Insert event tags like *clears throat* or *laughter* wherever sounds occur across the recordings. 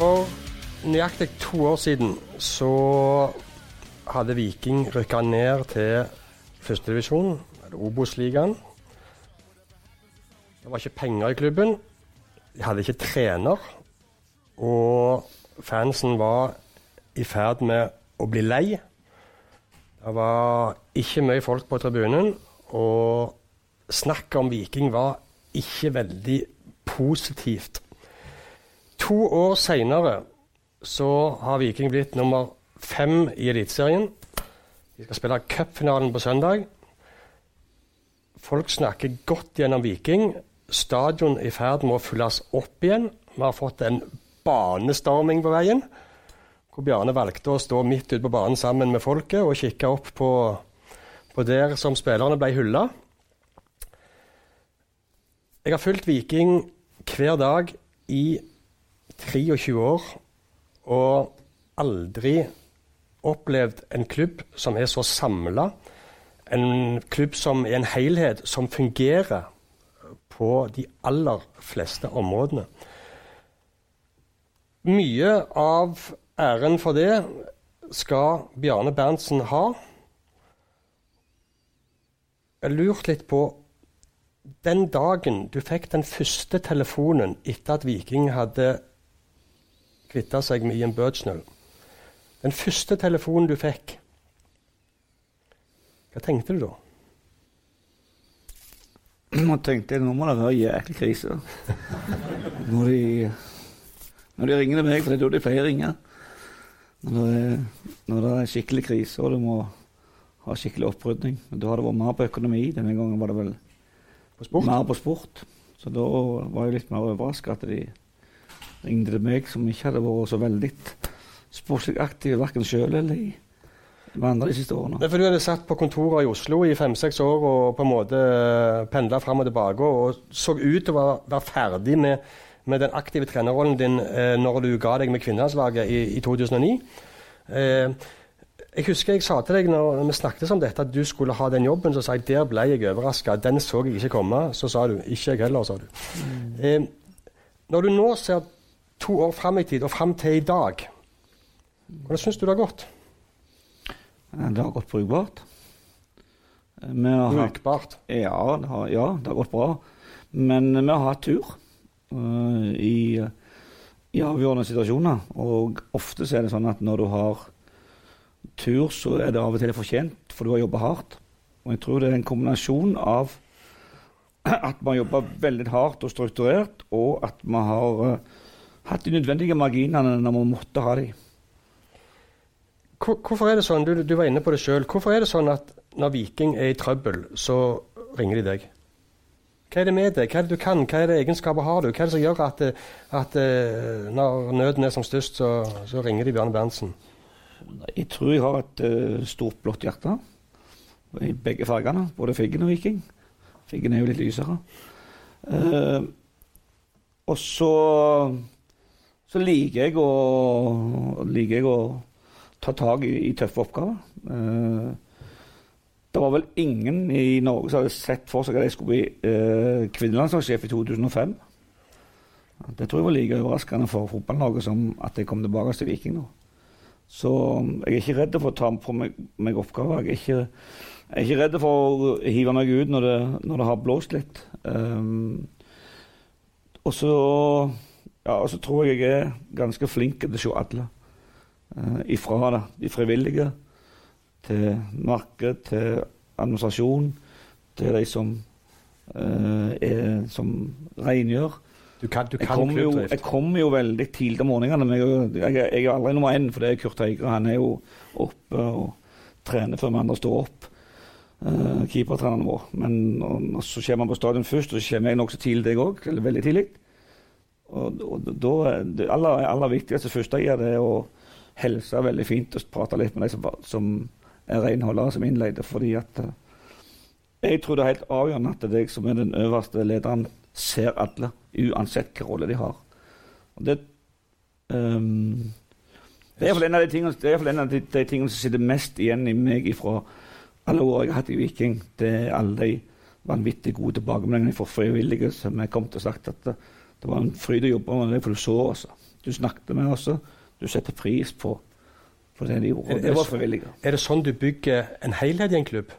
For nøyaktig to år siden så hadde Viking rykka ned til førstedivisjon, Obos-ligaen. Det var ikke penger i klubben. De hadde ikke trener. Og fansen var i ferd med å bli lei. Det var ikke mye folk på tribunen, og snakket om Viking var ikke veldig positivt. To år seinere så har Viking blitt nummer fem i Eliteserien. De skal spille cupfinalen på søndag. Folk snakker godt gjennom Viking. Stadion i ferd med å fylles opp igjen. Vi har fått en banestorming på veien. Hvor Bjarne valgte å stå midt ute på banen sammen med folket og kikke opp på, på der som spillerne ble hylla. Jeg har fulgt Viking hver dag i 23 år og aldri opplevd en klubb som er så samla. En klubb som er en helhet, som fungerer på de aller fleste områdene. Mye av æren for det skal Bjarne Berntsen ha. Jeg har litt på den dagen du fikk den første telefonen etter at Viking hadde kvitta seg med Ian Birchnell. Den første telefonen du fikk, hva tenkte du da? Nå tenkte jeg nå må det være jæklig krise. Når de, når de ringer meg, for det er da de pleier å ringe. Når det, når det er skikkelig krise og du må ha skikkelig opprydning. Da har det vært mer på økonomi. Denne gangen var det vel På sport? mer på sport. Så da var jeg litt mer overraska at de ringte til meg, som ikke hadde vært så veldig sportslig aktiv verken sjøl eller i de andre de siste årene. Fordi du hadde satt på kontoret i Oslo i fem-seks år og på en måte pendla fram og tilbake og så ut til å være ferdig med, med den aktive trenerrollen din eh, når du ga deg med kvinnelandslaget i, i 2009. Eh, jeg husker jeg sa til deg når vi snakket om dette, at du skulle ha den jobben. Så sa jeg der ble jeg overraska. Den så jeg ikke komme. Så sa du ikke jeg heller, sa du. Eh, når du nå ser to år fram i tid og fram til i dag, hvordan syns du det har gått? Eh, Det har gått brukbart. Har brukbart? hatt. Ja, det har, ja, det har gått bra. Men vi har hatt tur uh, i, i avgjørende situasjoner. Og ofte er det sånn at når du har tur, så er det av og til fortjent, for du har jobba hardt. Og jeg tror det er en kombinasjon av *clears throat* at har jobba veldig hardt og strukturert, og at vi har uh, hatt de nødvendige marginene når vi måtte ha de. Hvorfor er det sånn, du, du var inne på det selv, hvorfor er det sånn at når Viking er i trøbbel, så ringer de deg? Hva er det med deg? Hva er det du kan? Hva er det egenskaper har du? Hva er det som gjør at, at eh, når nøden er som størst, så, så ringer de Bjarne Berntsen? Jeg tror jeg har et uh, stort blått hjerte i begge fargene, både Figgen og Viking. Figgen er jo litt lysere. Uh, og så, så liker jeg å liker jeg å ta tak i, i tøffe oppgaver. Uh, det var vel ingen i Norge som hadde sett for seg at jeg skulle bli uh, kvinnelandslagssjef i 2005. Det tror jeg var like overraskende for fotball-Norge som at jeg kom tilbake til Viking nå. Så um, jeg er ikke redd for å ta på meg, meg oppgaver. Jeg er, ikke, jeg er ikke redd for å hive meg ut når det, når det har blåst litt. Um, og så ja, tror jeg jeg er ganske flink til å se alle. Uh, ifra det, de frivillige til marked, til administrasjon, til de som, uh, er, som rengjør. Du kan, du kan jeg kommer jo veldig tidlig om morgenene. Men jeg, jeg, jeg er aldri nummer én, for det er Kurt Høyre. Han er jo oppe og trener før vi andre står opp. Uh, Keepertreneren vår. Men og, og så kommer han på stadion først, og så kommer jeg nokså tidlig, jeg òg. Eller veldig tidlig. Og, og da det aller, aller viktigste første jeg gjør, det er å helse veldig fint og prate litt med de som, som er renholdere, som innleide. Fordi at uh, jeg tror det er helt avgjørende at deg som er den øverste lederen, ser alle, uansett hvilken rolle de har. Og det, um, det er iallfall en av de tingene, det er en av de, de tingene som sitter mest igjen i meg fra alle år jeg har hatt i Viking. Det er alle de vanvittig gode tilbakemeldingene fra frivillige som har kommet og sagt at det, det var en fryd å jobbe med det, for du så oss. Du snakket med oss. Du setter pris på, på det de gjorde. Er- er det var frivillige. Er det sånn du bygger en helhet i en klubb?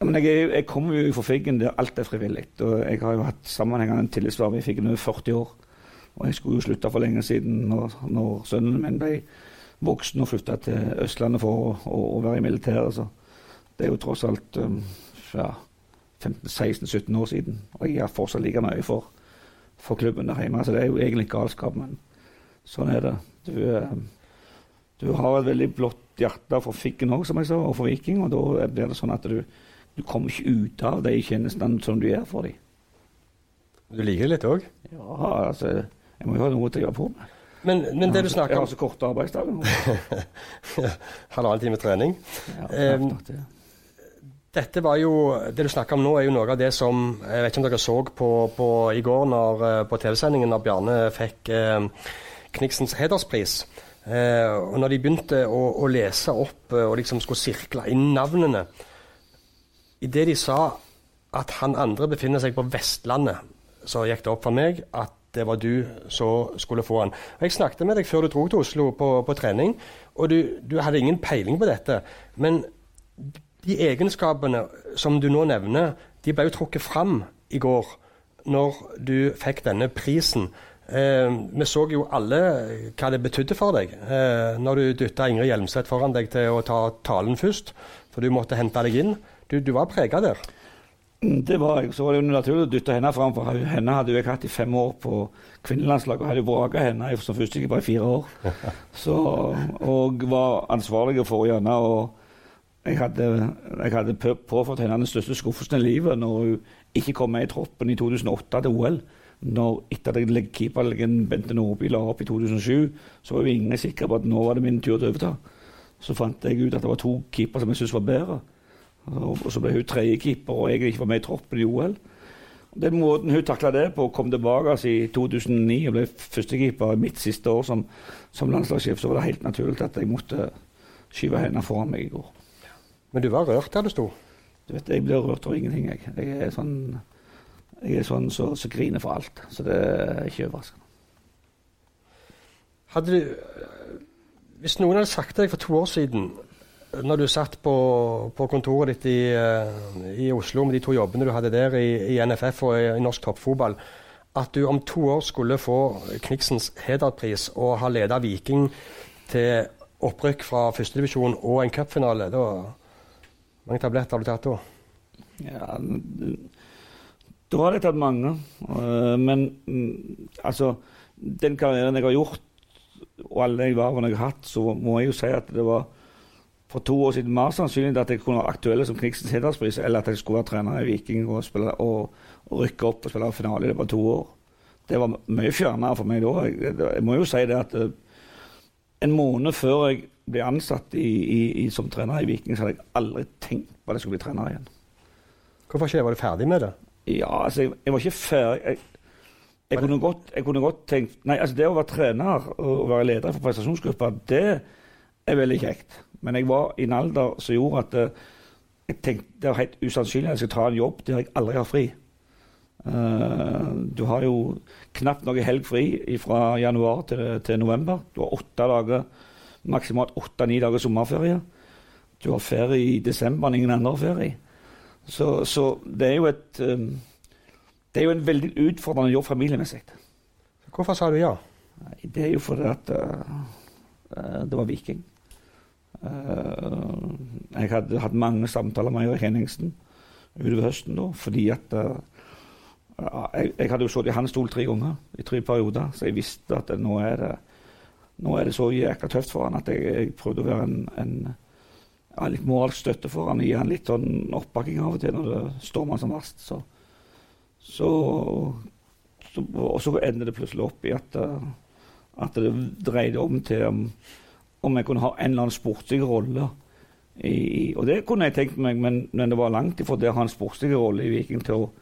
Men jeg, jeg kommer jo fra Figgen der alt er frivillig. Og jeg har jo hatt sammenhengende tillitsverv i Figgen over 40 år. Og jeg skulle jo slutte for lenge siden når, når sønnen min ble voksen og flytta til Østlandet for å, å, å være i militæret. Så det er jo tross alt um, ja, 15-16-17 år siden. Og jeg har fortsatt like mye for, for klubben der hjemme. Så det er jo egentlig galskap, men sånn er det. Du, eh, du har et veldig blått hjerte for Figgen òg, som jeg sa, og for Viking. Og da blir det sånn at du, du kommer ikke ut av de tjenestene som du gjør for dem. Du liker det litt òg? Ja, altså, jeg må jo ha noe å drive på med. Men, men det du snakker om Jeg har så korte arbeidsdager nå. Halvannen time trening. Ja, Em, klart det. Dette var jo, Det du snakker om nå, er jo noe av det som Jeg vet ikke om dere så på, på i går når, eh, på TV-sendingen når Bjarne fikk eh, Kniksens hederspris. Eh, og når de begynte å, å lese opp eh, og liksom skulle sirkle inn navnene Idet de sa at han andre befinner seg på Vestlandet, så gikk det opp for meg at det var du som skulle få han. Jeg snakket med deg før du dro til Oslo på, på trening, og du, du hadde ingen peiling på dette. Men de egenskapene som du nå nevner, de ble jo trukket fram i går når du fikk denne prisen. Eh, vi så jo alle hva det betydde for deg eh, når du dytta Ingrid Hjelmseth foran deg til å ta talen først, for du måtte hente deg inn. Du, du var prega der. Det var jeg. Så var det jo naturlig å dytte henne fram, for henne hadde jeg hatt i fem år på kvinnelandslaget, og hadde vraka henne som førstekeeper i fire år. *laughs* Så, og var ansvarlig for henne. og jeg hadde, jeg hadde påført henne den største skuffelsen i livet når hun ikke kom med i troppen i 2008 til OL. Når etter at keeperlegenden Bente Nordby la opp i 2007, så var jo ingen sikre på at nå var det min tur til å overta. Så fant jeg ut at det var to keepere som jeg syntes var bedre. Og så ble hun tredje keeper og jeg ikke var med i troppen i OL. Den måten hun takla det på, kom tilbake altså, i 2009 og ble førstekeeper mitt siste år som, som landslagssjef, så var det helt naturlig at jeg måtte skyve henne foran meg i går. Men du var rørt der du sto. Du vet, Jeg blir rørt over ingenting. Jeg, jeg er sånn jeg er sånn som så, så griner for alt. Så det er ikke overraskende. Hadde du Hvis noen hadde sagt til deg for to år siden, når du satt på, på kontoret ditt i, eh, i Oslo med de to jobbene du hadde der i, i NFF og i, i norsk toppfotball, at du om to år skulle få Kniksens hederpris og ha leda Viking til opprykk fra førstedivisjon og en cupfinale Hvor mange tabletter har du tatt da? Ja, da har jeg tatt mange. øh, Men mm, altså Den karrieren jeg har gjort, og alle de vervene jeg har hatt, så må jeg jo si at det var for to år siden mer sannsynlig at jeg kunne være aktuelle som Kniksens hederspris, eller at jeg skulle være trener i Viking og, spille, og, og rykke opp og spille finale i løpet av to år. Det var mye fjernere for meg da. Jeg, jeg må jo si det at øh, en måned før jeg ble ansatt i, i, i, som trener i Viking, så hadde jeg aldri tenkt på at jeg skulle bli trener igjen. Hvorfor ikke? Var du ferdig med det? Ja, altså, jeg, jeg var ikke ferdig. Jeg, jeg, kunne godt, jeg kunne godt tenkt Nei, altså, det å være trener og være leder for prestasjonsgruppa, det er veldig kjekt. Men jeg var i en alder som gjorde at eh, jeg tenkte det var helt usannsynlig at jeg skulle ta en jobb der jeg aldri har fri. Uh, du har jo knapt noe helg fri fra januar til, til november. Du har åtte dager, maksimalt åtte-ni dager sommerferie. Du har ferie i desember men ingen andre ferie. Så, så det er jo et um, Det er jo en veldig utfordrende jobb familiemessig. Hvorfor sa du ja? Det er jo fordi at uh, uh, det var Viking. Uh, jeg hadde hatt mange samtaler med Erik Henningsen utover høsten da, fordi at uh, jeg, jeg hadde jo sittet i hans stol tre ganger i tre perioder, så jeg visste at nå er det, nå er det så jækla tøft for han at jeg, jeg prøvde å være en, en ja, litt moralsk støtte for han, gi han litt sånn oppbakking av og til når det stormer som verst. Så, så, så, og så ender det plutselig opp i at, uh, at det dreide om til om, om jeg kunne ha en eller annen sportslig rolle. I, og det kunne jeg tenkt meg, men, men det var langt ifra det å ha en sportslig rolle i Viking til å,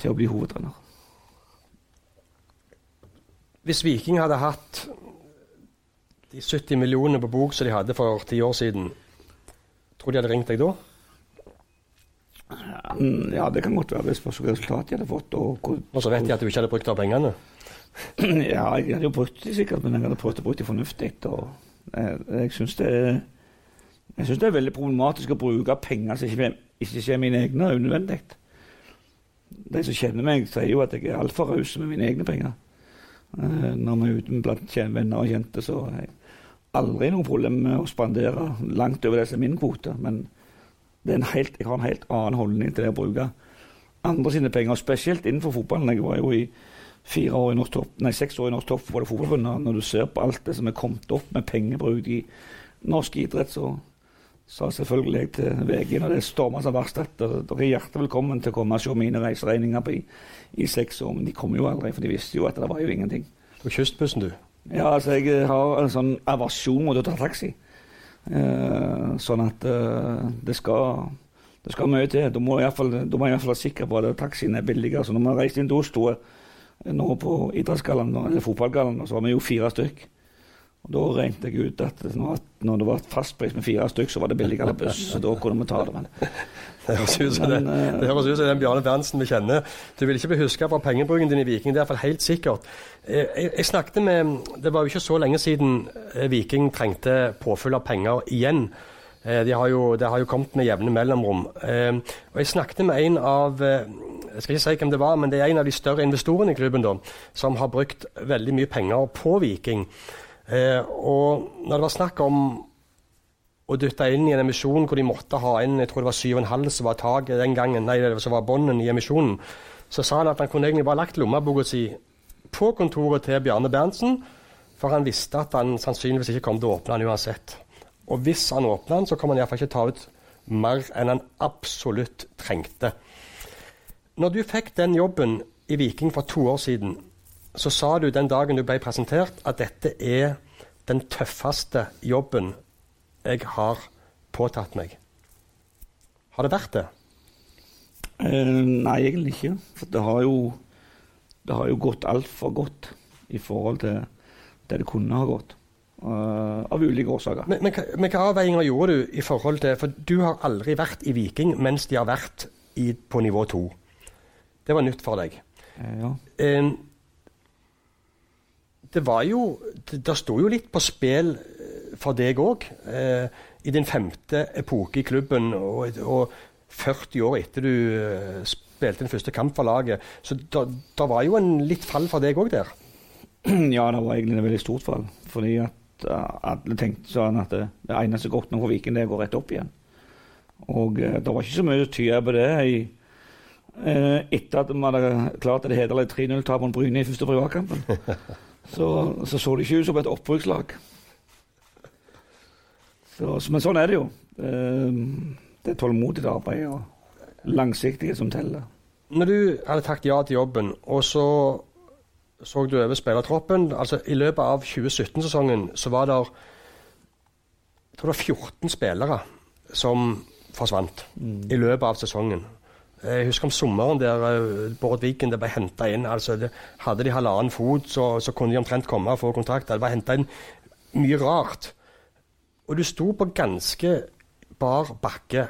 til å bli hovedtrener. Hvis Viking hadde hatt de 70 millionene på bok som de hadde for ti år siden, tror de hadde ringt deg da? Mm, Ja, det kan godt være hvis hva resultat de hadde fått. Og, Og så vet de at du ikke hadde brukt av pengene. *clears throat* ja, jeg hadde jo brukt de sikkert, men jeg hadde prøvd å bruke de fornuftig. Og jeg, jeg syns det, det er veldig problematisk å bruke penger som ikke, ikke er mine egne, unødvendig. De som kjenner meg, sier jo at jeg er altfor raus med mine egne penger. Eh, Når vi er ute blant venner og kjente, så jeg aldri noe problem med å spandere langt over det som er min kvote. Men det er en helt, jeg har en helt annen holdning til det å bruke andre sine penger, spesielt innenfor fotballen. Jeg var jo i fire år i norsk topp, nei, seks år i Norsk topp var det og Når du ser på alt det som er kommet opp med pengebruk i norsk idrett, så sa selvfølgelig jeg til VG når det storma som verst at dere er hjertelig velkommen til å komme og se mine reiseregninger på i, i seks år. Men de kom jo aldri, for de visste jo at det var jo ingenting. På kystbussen, du. Ja, altså jeg har en sånn aversjon mot å ta taxi. Eh, sånn at eh, det skal det skal mye til. Da må jeg iallfall være sikker på at taxien er billigere. Så når vi reiste inn til Oslo eh, nå på idrettsgallaen, eller fotballgallaen, så var vi jo fire stykk. Og Da regnet jeg ut at når det var fastpris med fire stykk, så var det billigere buss. Så da kunne vi ta det. Men Det høres ut som det, Men, eh, den Bjarne Berntsen vi kjenner. Du vil ikke bli huska for pengebruken din i Viking, det er iallfall helt sikkert. Eh, Jeg, jeg snakket med Det var jo ikke så lenge siden eh, Viking trengte påfyll av penger igjen. De har jo, det har jo kommet med jevne mellomrom. Og jeg snakket med en av Jeg skal ikke si hvem det var, men det er en av de større investorene i klubben da, som har brukt veldig mye penger på Viking. Og når det var snakk om og dytta inn i en emisjon hvor de måtte ha inn jeg tror det var 7,5 som var taket den gangen, nei, det var bånden i emisjonen, så sa han at han kunne egentlig bare lagt lommeboka si på kontoret til Bjarne Berntsen, for han visste at han sannsynligvis ikke kom til å åpne den uansett. Og hvis han åpna den, så kom han iallfall ikke ta ut mer enn han absolutt trengte. Når du fikk den jobben i Viking for to år siden, så sa du den dagen du ble presentert, at dette er den tøffeste jobben jeg har påtatt meg. Har det vært det? Eh, nei, egentlig ikke. For det har jo, det har jo gått altfor godt i forhold til det det kunne ha gått. Uh, av ulike årsaker. Men, men, men hva avveininger gjorde du i forhold til For du har aldri vært i Viking mens de har vært i, på nivå to. Det var nytt for deg. Eh, ja. Eh, det var jo Det, det sto jo litt på spill for deg òg. Eh, I din femte epoke i klubben og, og 40 år etter du eh, spilte din første kamp for laget. Så det var jo en litt fall for deg òg der. *clears throat* ja, det var egentlig et veldig stort fall. Fordi at eh, alle tenkte sånn at det, det eneste godt nå for Viken, det er å gå rett opp igjen. Og det var ikke så mye å tyde på det i, etter at vi hadde klart det hederlige 3-0-tapet mot Bryne i første privatkampen. *laughs* Så, så så det ikke ut som et oppbrukslag. Så, men sånn er det jo. Eh, det er tålmodig arbeid og langsiktighet som teller. Når du hadde takket ja til jobben, og så så du over spillertroppen altså I løpet av 2017-sesongen så var det jeg tror det var 14 spillere som forsvant i løpet av sesongen. Jeg husker om sommeren der eh, Bård Viken det ble henta inn. altså det, Hadde de halvannen fot, så, så kunne de omtrent komme og få kontrakt. Det var henta inn mye rart. Og du sto på ganske bar bakke.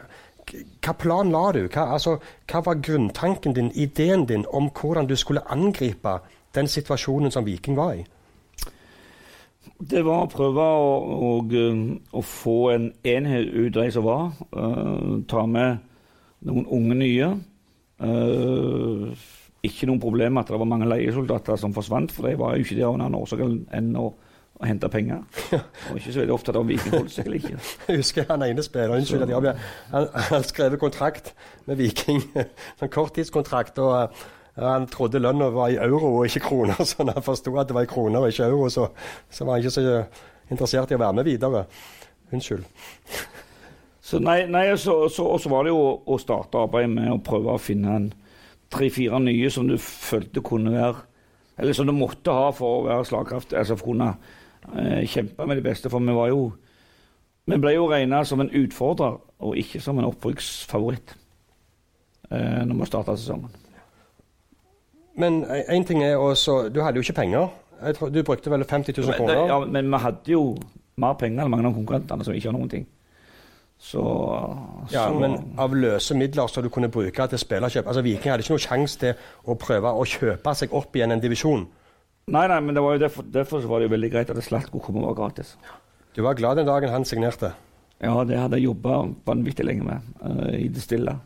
Hva plan la du? Hva, altså, hva var grunntanken din, ideen din, om hvordan du skulle angripe den situasjonen som Viking var i? Det var å prøve å, å, å få en enhet ut av de som var. Uh, ta med noen unge nye. Uh, ikke noen problem at det var mange leiesoldater som forsvant, for de var jo ikke der av en annen årsak enn å, å hente penger. *laughs* Og ikke så veldig opptatt av Viking holdt seg eller ikke. *laughs* Jeg husker han ene spilleren unnskyld at jeg avbryter, han, han skrev kontrakt med Viking, *laughs* sånn korttidskontrakt. og eh, Han trodde lønna var i euro og ikke kroner, så når han forsto at det var i kroner og ikke euro, så, så var han ikke så interessert i å være med videre. Unnskyld. Så nei, nei så, så, og så var det jo å starte arbeidet med å prøve å finne en tre-fire nye som du følte kunne være Eller som du måtte ha for å være slagkraftig, altså for å kunne eh, kjempe med de beste. For vi var jo Vi ble jo regna som en utfordrer, og ikke som en opprykksfavoritt eh, når vi starta sesongen. Men én ting er også Du hadde jo ikke penger. Tror, du brukte vel 50 000 Men, kroner? ja, men vi hadde jo mer penger enn mange av konkurrentene som ikke har noen ting. Så, Ja, Men av løse midler som du kunne bruke til spillerkjøp altså Viking hadde ikke noen sjanse til å prøve å kjøpe seg opp igjen en divisjon. Nei, nei, men det var derfor, derfor var det jo veldig greit at Slatko kom og var gratis. Du var glad den dagen han signerte. Ja, det hadde jeg jobba vanvittig lenge med uh, i det stille.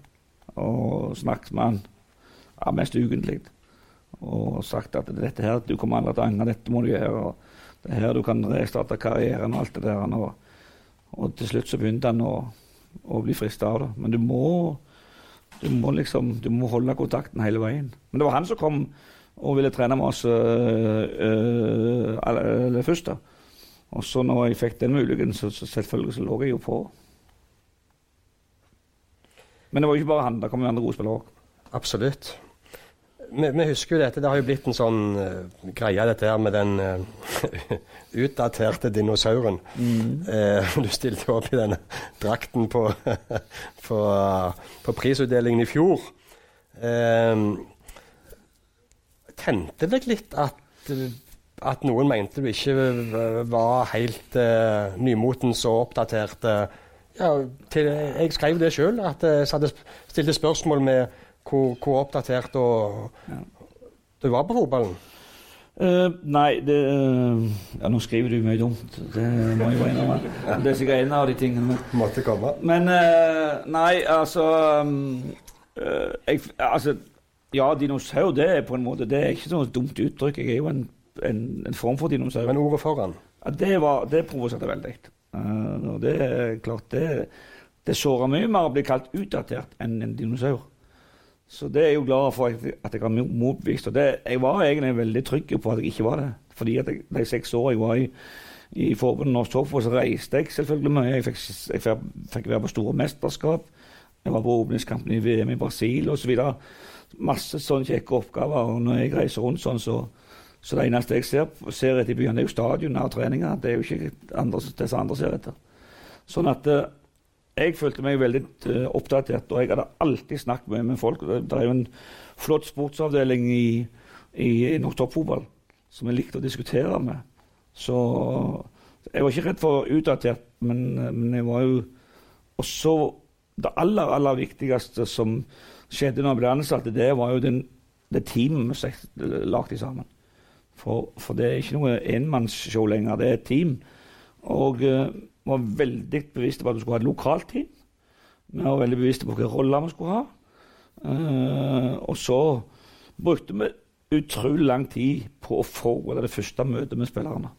Og snakket med han ja, mest ukentlig. Og sagt at dette her, du kommer aldri til å angre, dette må du gjøre. og Det er her du kan restarte karrieren og alt det der. Og, og til slutt så begynte han å, å bli frista av det. Men du må, du må liksom du må holde kontakten hele veien. Men det var han som kom og ville trene med oss øh, øh, først. da. Og så når jeg fikk den muligheten, så, så selvfølgelig så lå jeg jo på. Men det var jo ikke bare han, det kom jo andre gode spillere òg. Absolutt. Vi, vi husker jo dette, det har jo blitt en sånn uh, greie, dette her med den uh, *laughs* utdaterte dinosauren. Eh, du stilte opp i denne drakten på, *laughs* på, på prisutdelingen i fjor. Eh, tente deg litt at, at noen mente du ikke var helt uh, nymotens og oppdatert? eh, ja, til, jeg skrev det sjøl, at jeg stilte spørsmål med hvor, hvor oppdatert og, Ja. du var på fotballen. Uh, nei, det uh, Ja, nå skriver du mye dumt. Det må jeg jo innrømme. Det er sikkert en av de tingene. Måtte komme. Men uh, nei, altså um, eh, jeg, altså Ja, dinosaur, det er på en måte Det er ikke noe dumt uttrykk. Jeg er jo en, en, en form for dinosaur. Men ordet foran. Ja, det, var, det provoserte veldig. Uh, og det er klart Det, det sårer mye mer å bli kalt utdatert enn en dinosaur. Så det er jeg jo glad for at jeg, at jeg har mo- motbevist. Og det, jeg var egentlig veldig trygg på at jeg ikke var det. Fordi at jeg, de seks årene jeg var i, i forbundet Norsk Toppfotball, så reiste jeg selvfølgelig mye. Jeg fikk, jeg fikk, være på store mesterskap. Jeg var på åpningskampen i VM i Brasil osv. Masse sånne kjekke oppgaver. Og når jeg reiser rundt sånn, så, så det eneste jeg ser, ser etter i det er jo stadioner og treninger. Det er jo ikke andre, det som andre ser etter. Sånn at eh, jeg følte meg veldig eh, oppdatert, og jeg hadde alltid snakket med, med folk. Det, er jo en flott sportsavdeling i, i, i toppfotball som jeg likte å diskutere med. Så jeg var ikke redd for utdatert, men, men jeg var jo også Det aller, aller viktigste som skjedde når jeg ble ansatt, det var jo den, det teamet vi lagde sammen. For, for det er ikke noe enmannsshow lenger, det er et team. Og uh, var veldig bevisste på at vi skulle ha et lokalt team. Vi var veldig bevisste på hvilke roller vi skulle ha. Uh, og så brukte vi utrolig lang tid på å forberede det første møtet med spillerne.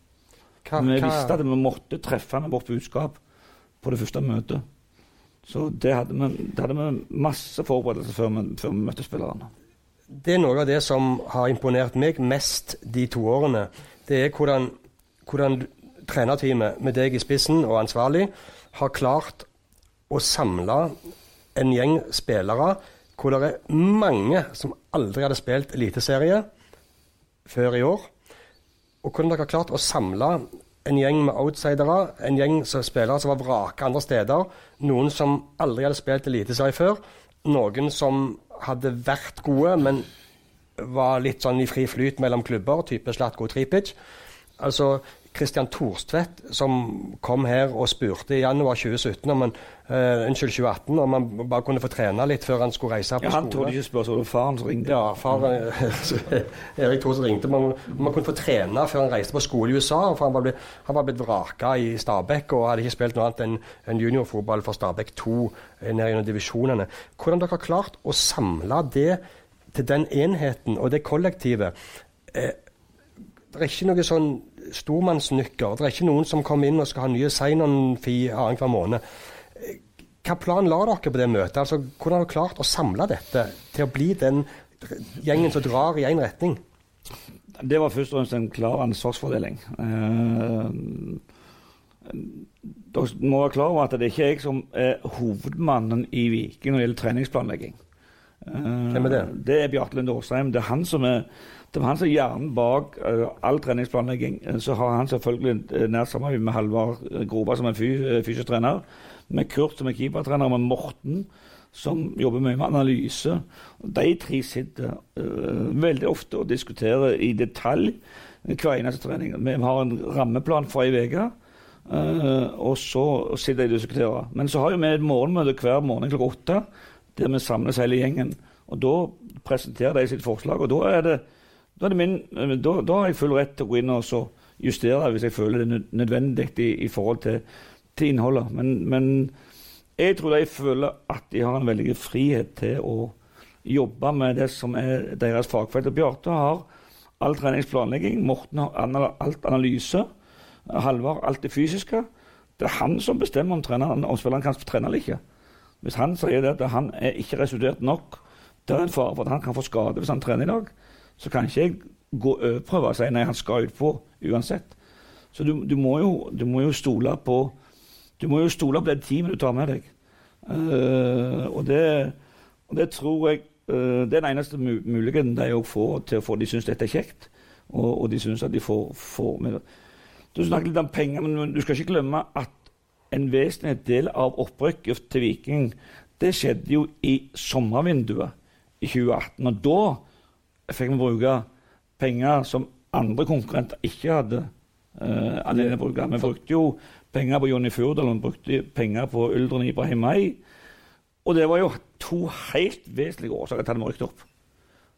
Hva, vi visste at vi måtte treffe med vårt budskap på det første møtet. Så det hadde vi, det hadde vi masse forberedelser før vi, før vi møtte spillerne. det er noe av det som har imponert meg mest de to årene. Det er hvordan, hvordan trenerteamet, med deg i spissen og ansvarlig, har klart å samle en gjeng spillere hvor det er mange som aldri hadde spilt eliteserie før i år. Og hvordan dere har klart å samle en gjeng med outsidere, en gjeng som spillere som var vraka andre steder. Noen som aldri hadde spilt eliteserie før. Noen som hadde vært gode, men var litt sånn i fri flyt mellom klubber, type Slatko Tripic. Altså Christian Thorstvedt, som kom her og spurte i januar 2017 om han, uh, unnskyld, 2018 om han bare kunne få trene litt før han skulle reise på Ja, han skole. torde ikke spørre, så det var faren som ringte. Ja, far eh, *laughs* Erik Thorsen ringte om han, han kunne få trene før han reiste på skole i USA. For han var blitt, han var blitt vraka i Stabæk og hadde ikke spilt noe annet enn enn juniorfotball for Stabæk 2 nede ned gjennom divisjonene. Hvordan dere har klart å samle det til den enheten og det kollektivet. Eh, det er ikke noe sånn stormannsnykker. Det er ikke noen som kommer inn og skal ha nye sign-on-fee annenhver måned. Hva plan la dere på det møtet? Altså, hvordan har dere klart å samle dette til å bli den gjengen som drar i én retning? Det var først og fremst en klar ansvarsfordeling. Eh, dere må være klar over at det er ikke jeg som er hovedmannen i Viking når det gjelder treningsplanlegging. Eh, Hvem er det? Det er Bjarte Lund Åsheim. Det er han som er det var han som er hjernen bak uh, all treningsplanlegging. Eh, så har han selvfølgelig uh, nært samarbeid med Halvard Groba, som er fy, uh, fysiotrener, med Kurt, som er keepertrener, med Morten, som jobber mye med analyse. De tre sitter uh, veldig ofte og diskuterer i detalj hver eneste trening. Vi har en rammeplan for ei uke, Uh, og så sitter de og diskuterer. Men så har vi et morgenmøte hver morgen klokka åtte, der vi samles hele gjengen. Og Da presenterer de sitt forslag, og da er det, da er det min, da, da, har jeg full rett til å gå inn og justere hvis jeg føler det er nødvendig i, i forhold til, til innholdet. Men, men, jeg tror de føler at de har en veldig frihet til å jobbe med det som er deres fagfelt. Bjarte har all treningsplanlegging, Morten har alt analyse. Halvard alt det fysiske. Det er han som bestemmer om, treneren, om spilleren kan trene eller ikke. Hvis han sier at han er ikke resultert nok, det er en fare for at han kan få skade hvis han trener i dag, så kan ikke jeg gå prøve å si nei, han skal utpå uansett. Så du, du, må jo, du, må jo, stole på du må jo stole på det teamet du tar med deg. Uh, og, det, og, det, tror jeg uh, det er den eneste muligheten de òg får til å få de syns dette er kjekt, og, og de syns at de får, får med det. Du snakket litt om penger, men du skal ikke glemme at en vesentlig del av opprykket til Viking det skjedde jo i sommervinduet i 2018. Og da fikk vi bruke penger som andre konkurrenter ikke hadde uh, alene til bruke. Vi brukte jo penger på Jonny Furdal, vi brukte penger på Uldren Ibrahimay. Og det var jo to helt vesentlige årsaker til at vi rykket opp,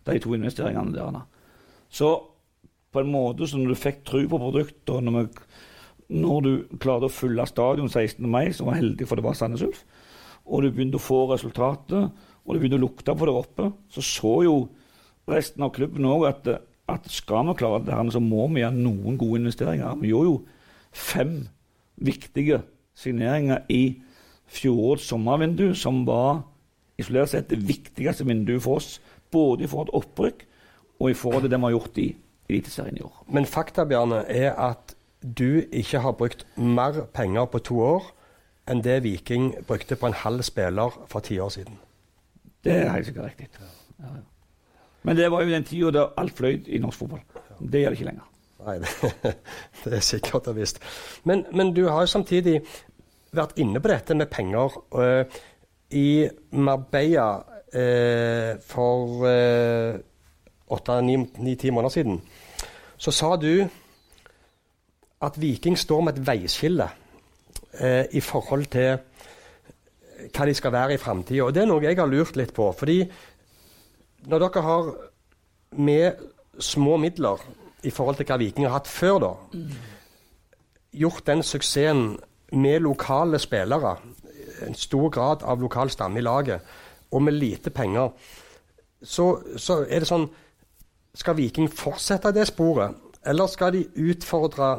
de to investeringene der. Så på en måte som du fikk tro på produktet, når, når, du klarte å fylle stadion 16. mai, som var heldig for det var Sandnes Ulf, og du begynte å få resultatet, og du begynte å lukte på det oppe, så så jo resten av klubben òg at, at, skal vi klare det her, så må vi gjøre noen gode investeringer. Vi gjorde jo fem viktige signeringer i fjorårets sommervindu, som var isolert sett det viktigste vinduet for oss, både i forhold til opprykk og i forhold til det vi har gjort i Eliteserien i år. Men fakta, Bjarne, er at du ikke har brukt mer penger på to år enn det Viking brukte på en halv spiller for ti år siden. Det er helt sikkert riktig. Ja, ja. Men det var jo den tida da alt fløyt i norsk fotball. Det gjør det ikke lenger. Nei, det, *laughs* det er sikkert og visst. Men, men, du har jo samtidig vært inne på dette med penger. Uh, I Marbella uh, for uh, åtte-ni måneder siden så sa du at Viking står med et veiskille eh, i forhold til hva de skal være i framtida. Det er noe jeg har lurt litt på. fordi når dere har med små midler i forhold til hva Viking har hatt før, da, gjort den suksessen med lokale spillere, en stor grad av lokal stamme i laget, og med lite penger, så, så er det sånn skal Viking fortsette det sporet, eller skal de utfordre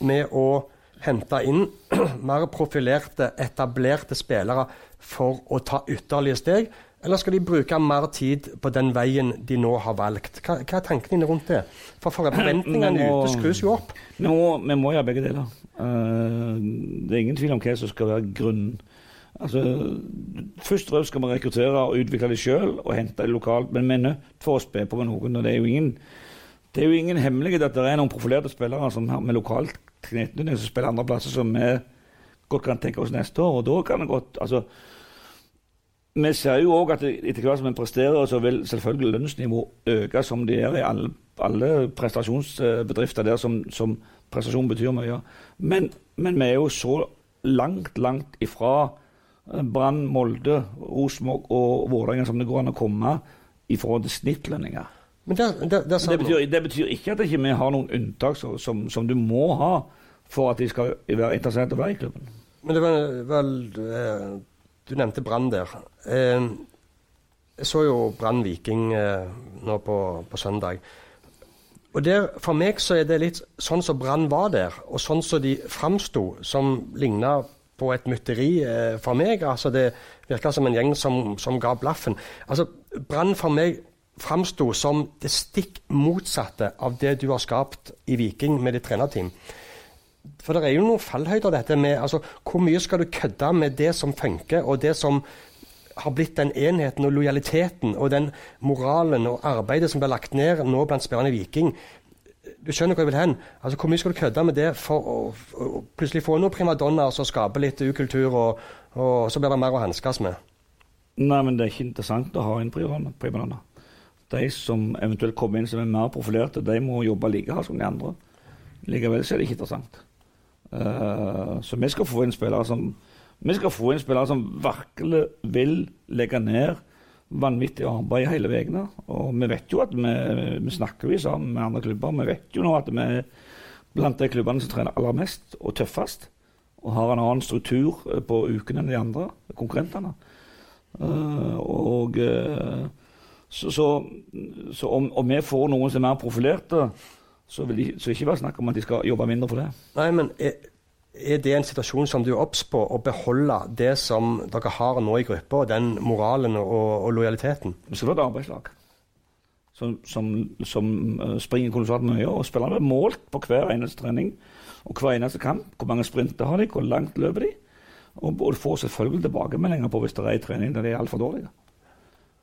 med å hente inn *clears throat* mer profilerte, etablerte spillere for å ta ytterligere steg? Eller skal de bruke mer tid på den veien de nå har valgt? Hva, hva er tankene rundt det? For *clears throat* forventningene ute skrus jo opp. Vi må, vi må gjøre begge deler. Uh, det er ingen tvil om hva som skal være grunnen Altså, først og fremst skal vi rekruttere og utvikle det sjøl og hente det lokalt, men vi er nødt til å spe på med noen. og Det er jo ingen, det er jo ingen hemmelighet at det er noen profilerte spillere som har med lokalt tilknytning som spiller andre plasser som vi godt kan tenke oss neste år. og da kan det godt, altså vi ser jo òg at etter hvert som en presterer, så vil selvfølgelig lønnsnivået øke som det er i alle, alle prestasjonsbedrifter der som, som prestasjon betyr mye. Men, men vi er jo så langt, langt ifra Brann, Molde, Rosenborg og Vålerenga som det går an å komme i forhold til snittlønninger. Men det, der det, det, betyr, det, betyr, ikke at vi ikke har noen unntak som, som, du må ha for at de skal være interessert i å være i klubben. Men det var vel eh, Du nevnte Brann der. Eh, jeg så jo Brann Viking eh, nå på, på, søndag. Og der, For meg så er det litt sånn som Brann var der, og sånn som de framsto, som ligna på et mytteri eh, for meg. Altså, det virka som en gjeng som, som ga blaffen. Altså, Brann for meg framsto som det stikk motsatte av det du har skapt i Viking med ditt trenerteam. For det er jo noen fallhøyder, dette med altså, Hvor mye skal du kødde med det som funker, og det som har blitt den enheten og lojaliteten og den moralen og arbeidet som blir lagt ned nå blant spillerne i Viking, du skjønner hvor jeg vil hen. Altså, Hvor mye skal du kødde med det for å, å plutselig få noen primadonnaer som skaper litt ukultur, og, og, så blir det mer å hanskes med? Nei, men det er ikke interessant å ha en primadonna. De som eventuelt kommer inn som er mer profilerte, de må jobbe like hardt som de andre. Likevel så er det ikke interessant. Eh, så vi skal få inn spillere som vi skal få inn spillere som virkelig vil legge ned vanvittig arbeid hele veien. Og vi vet jo at vi, vi snakker jo sammen med andre klubber. Vi vet jo nå at vi er blant de klubbene som trener aller mest og tøffest. Og har en annen struktur eh, på ukene enn de andre konkurrentene. Uh, og uh, så, så, så om, om, vi får noen som er mer profilerte, så vil de så ikke være snakk om at de skal jobbe mindre for det. Nei, men er, er det en situasjon som du er obs på, å beholde det som dere har nå i gruppa, den moralen og, og lojaliteten? Vi skal være et arbeidslag som, som, som uh, springer kolossalt mye. Og spillerne blir målt på hver eneste trening og hver eneste kamp. Hvor mange sprinter har de, hvor langt løper de? Og, og får selvfølgelig tilbakemeldinger på hvis det er en trening der de er altfor dårlige.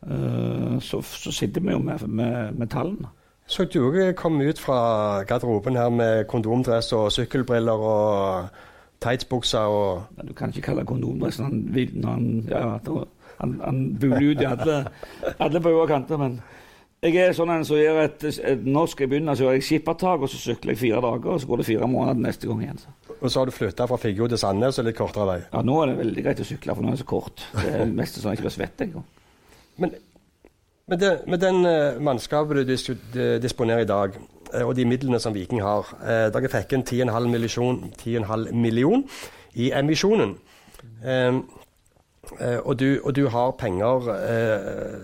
Uh, så, så, sitter vi jo med, med, med tallene. Så du òg kom ut fra garderoben her med kondomdress og sykkelbriller og tightsbukser og Du kan ikke kalle kondomdress han, når han, ja, han, han buler ut i alle, alle bauger og kanter. Men jeg er sånn en som gjør et, et norsk jeg begynner, så gjør jeg skippertak, og så sykler jeg fire dager, og så går det fire måneder neste gang igjen. Så. Og så har du flytta fra Figgjo til Sandnes og litt kortere vei? Ja, nå er det veldig greit å sykle, for nå er det så kort. Det er mest sånn at jeg ikke blir svett engang. Men med, det, med den uh, mannskapet du dis disponerer i dag, uh, og de midlene som Viking har uh, Dere fikk en 10,5 million, 10,5 million i emisjonen. Um, og du, og, du, har penger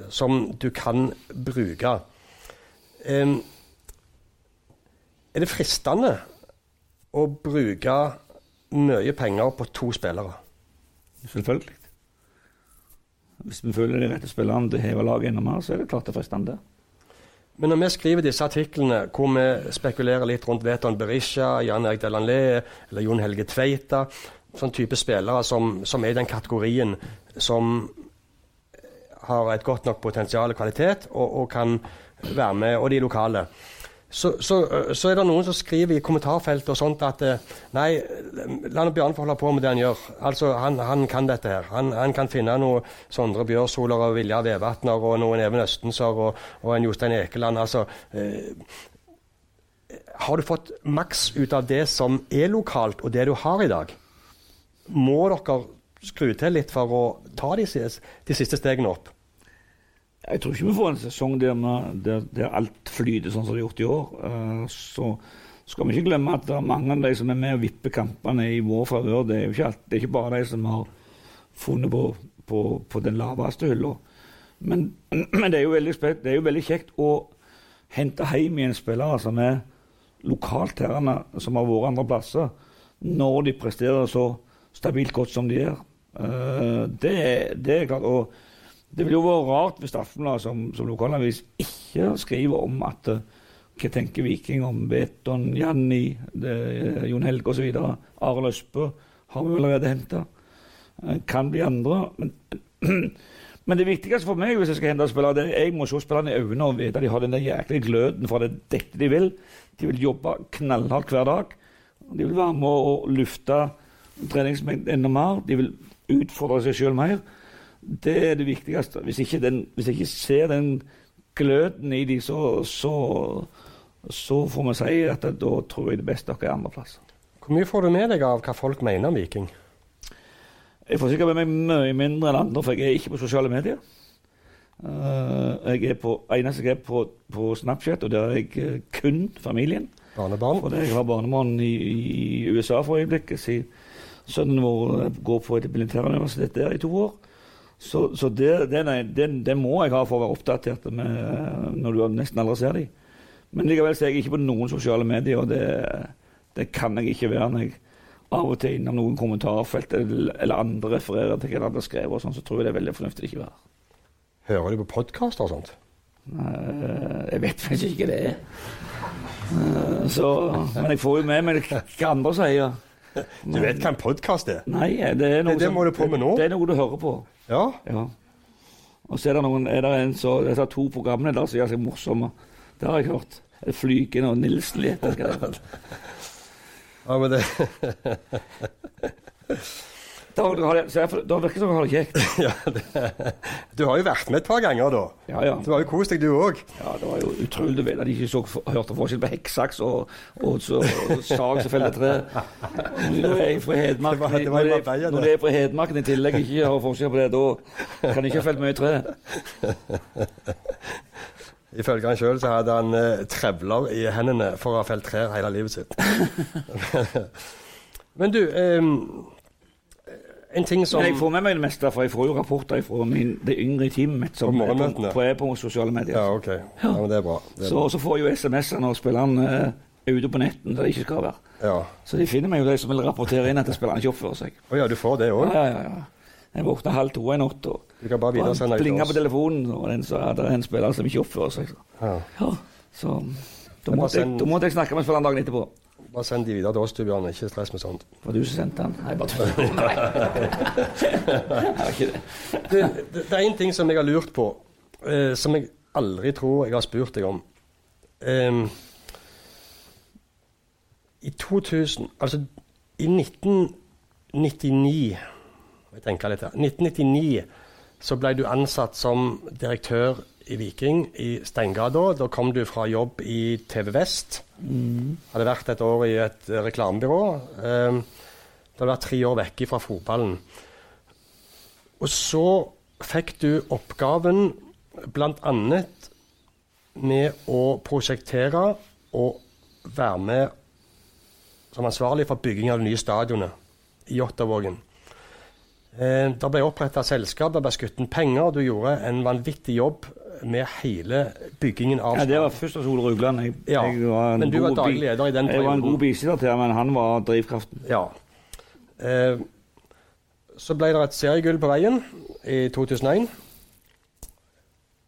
som du kan bruke. Um, er det fristende å bruke mye penger på to spillere? Selvfølgelig. Hvis vi føler de rette spillerne til å heve laget enda mer, så er det klart det er fristende. Men når vi skriver disse artiklene hvor vi spekulerer litt rundt Veton Berisha, Jan Erik Delanlé eller Jon Helge Tveita, sånn type spillere som, som er i den kategorien som har et godt nok potensial og kvalitet og, og kan være med, og de lokale så, så, så, er det noen som skriver i kommentarfeltet og sånt at eh, nei, la nå Bjarne få holde på med det han gjør. Altså, Han, han kan dette her. Han, han, kan finne noen Sondre Bjørsoler og Vilja Vevatner og noen Even Østenser og, og, en Jostein Ekeland. Altså, eh, har du fått maks ut av det som er lokalt, og det du har i dag? Må dere skru til litt for å ta de, de siste stegene opp? Jeg tror ikke vi får en sesong der, der, der alt flyter sånn som det har gjort i år. Uh, så skal vi ikke glemme at det er mange av de som er med og vipper kampene i vår favør. Det er det er ikke bare de som har funnet på, på, på den laveste hylla. Men, *clears throat* men, det, er jo veldig, det er jo veldig kjekt å hente hjem igjen spillere som er lokalt herrene, som har vært andre plasser, når de presterer så stabilt godt som de gjør. Uh, det, det, er klart. og det vil jo være rart hvis Aftenbladet som, som lokalavis ikke skriver om at uh, hva tenker Viking om Beton, Janni, Jon Helge osv. Arild Østbø har vi allerede henta. Eh, kan bli andre. Men, *clears throat* men, det viktigste for meg hvis jeg skal hente spillere, det er jeg må se spillerne i øynene og vite at de har den der jæklige gløden for det dette de vil. De vil jobbe knallhardt hver dag. De vil være med å lufte treningsmengden enda mer. De vil utfordre seg sjøl mer. Det er det viktigste. Hvis ikke, den, hvis jeg ikke ser den gløden i dem, så, så, så får vi si at da tror jeg det beste dere er andreplass. Hvor mye får du med deg av hva folk mener om Viking? Jeg får sikkert med meg mye mindre enn andre, for jeg er ikke på sosiale medier. Uh, jeg er på, eneste jeg er på, på Snapchat, og der er jeg uh, kun familien. Barnebarn? For jeg har barnebarn i, i, USA for øyeblikket. Sønnen vår går på et militæruniversitet der i to år. Så, så det, det, det, må jeg ha for å være oppdatert med, når du nesten aldri ser dem. Men likevel ser jeg ikke på noen sosiale medier, og det, det kan jeg ikke være. når jeg av og til innom noen kommentarfelt eller, andre refererer til hva de har skrevet, og sånn, så tror jeg det er veldig fornuftig ikke være. Hører du på podkaster og sånt? Nei, jeg vet faktisk ikke det. Eh, så, men jeg får jo med meg hva andre sier. Du vet hva en podkast er? Nei, det er noe, det, det må du på med nå? Det er noe du hører på. Ja? ja. Og så er det noen, er det en så, disse to programmene der som gjør seg morsomme. Det har jeg hørt. Flygen og Nilsen litt. ja, men det *laughs* Da, har jeg- så jeg- da virker det som du har det kjekt. *laughs* ja, det, du har jo vært med et par ganger, da. Ja, ja. Du har jo kost deg, du òg. Ja, det var jo utrolig vel at de ikke så, hørte forskjell på hekksaks og, og, så, og sag som feller tre. Når jeg er fra Hedmark, Det var- det var når jeg- når jeg er fra Hedmarken i tillegg ikke har forskjell på det, da kan jeg ikke ha felt mye tre. *laughs* Ifølge han sjøl så hadde han eh, trevler i hendene for å ha felt trær hele livet sitt. *laughs* Men du em, En ting som Men jeg får med meg det meste, for jeg får jo rapporter fra min, det yngre teamet mitt som På er på, på, på, på sosiale medier. Ja, OK. Ja, men det er bra. Det er Så, så får jeg jo SMS-er når spilleren uh, er ute på netten der de ikke skal være. Ja. Så de finner meg jo de som vil rapportere inn at spilleren ikke oppfører seg. Å ja, du får det også? òg? ja, ja. ja. Jeg våkna halv to en natt og Du kan bare det plinga på telefonen, og den sa at det er en spiller som ikke oppfører seg. Ja. Ja, så da måtte, jeg, da måtte jeg snakke med spilleren dagen etterpå. Bare send de videre til oss, du, Bjørn. Ikke stress med sånt. Var det du som sendte den? Nei, bare tull. *laughs* Nei. Det det. Det, er en ting som jeg har lurt på, eh, som jeg aldri tror jeg har spurt deg om. Em, I 2000 Altså, i 1999 Jeg tenker litt her. 1999 så ble du ansatt som direktør i Viking i Steingata. Da kom du fra jobb i TV Vest. Hadde vært et år i et eh, reklamebyrå. Um, det hadde vært tre år vekke fra fotballen. Og så fikk du oppgaven bl.a. med å prosjektere og være med som ansvarlig for bygging av det nye stadionet i Jåttåvågen. Eh, det ble oppretta selskap, det ble skutt penger, og du gjorde en vanvittig jobb med hele byggingen av Ja, det var først av Ole Rugland. Jeg, Ja, jeg var en men du var daglig leder i den perioden. Jeg var en god bisitter til men han var drivkraften. Ja. Eh, så ble det et seriegull på veien i 2001.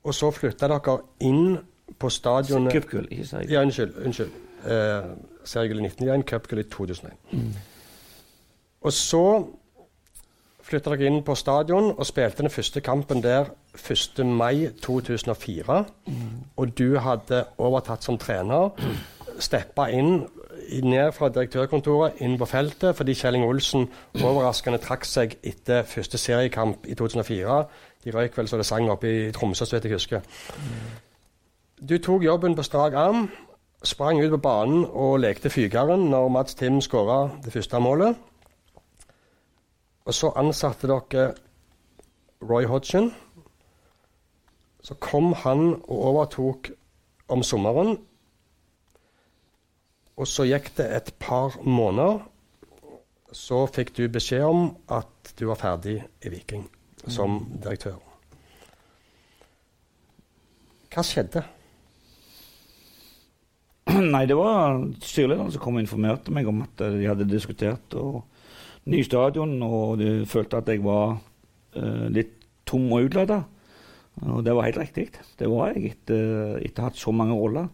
Og så flytta dere inn på stadionet Cupgull, ikke seriegull. Ja, unnskyld. unnskyld. Eh, seriegull i 1991, cupgull i 2001. Og så flytta dere inn på stadion og spilte den første kampen der 1. mai 2004. Og du hadde overtatt som trener, steppa inn ned fra direktørkontoret inn på feltet fordi Kjelling Olsen overraskende trakk seg etter første seriekamp i 2004. De røyk vel så det sang oppe i Tromsø, så vidt jeg husker. Du tok jobben på strak arm, sprang ut på banen og lekte fygeren når Mats Tim skåra det første målet. Og så ansatte dere Roy Hodgson. Så kom han og overtok om sommeren. Og så gikk det et par måneder. Så fikk du beskjed om at du var ferdig i Viking som direktør. Hva skjedde? *clears throat* Nei, det var styrelederen som kom og informerte meg om at de hadde diskutert og ny stadion, og de følte at jeg var uh, litt tom og utlada. Og det var helt riktig. Det var jeg etter, etter å ha hatt så mange roller.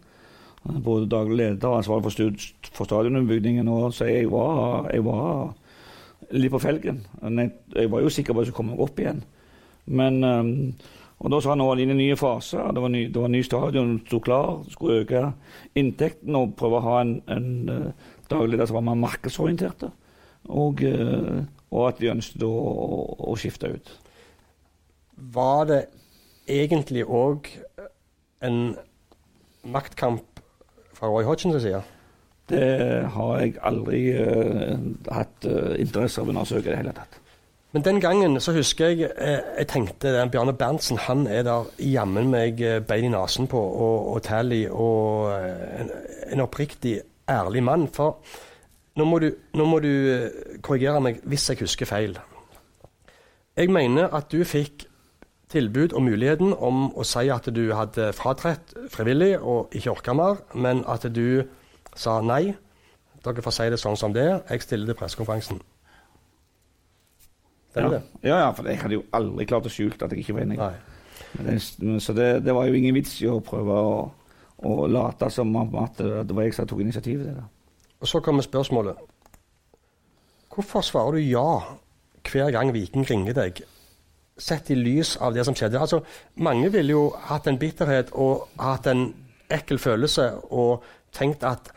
Eh, Både daglig leder og ansvarlig for, for stadionutbyggingen. Så jeg var, jeg var litt på felgen. Jeg, jeg var jo sikker på at jeg skulle komme opp igjen. Men um, og da sa han det inn i nye faser. Det var ny, det var ny stadion, sto klar. Skulle øke inntekten og prøve å ha en, en uh, daglig leder som var mer markedsorientert. Og, eh, og at vi ønsket å, å, å skifte ut. Var det egentlig òg en maktkamp fra Roy Hodgsons side? Det har jeg aldri uh, hatt uh, interesse av å undersøke i det hele tatt. Men den gangen så husker jeg eh, jeg tenkte den Bjarne Berntsen han er der jammen meg bein i nesen på, og, og Tally, og en, en oppriktig ærlig mann. For nå må, du, nå må du eh, korrigere meg hvis jeg husker feil. Jeg mener at du fikk tilbud og muligheten om å si at du hadde fratrådt frivillig og ikke orka mer, men at du sa nei. Dere får si det sånn som det er. Jeg stiller til pressekonferansen. Ja. Ja, ja, for jeg hadde jo aldri klart å skjule at jeg ikke var enig. Så det, det var jo ingen vits i å prøve å, å late som at det var jeg som tok initiativet til det. Og så kommer spørsmålet. Hvorfor svarer du ja hver gang Viking ringer deg, sett i lys av det som skjedde? Altså, mange ville jo hatt en bitterhet og hatt en ekkel følelse og tenkt at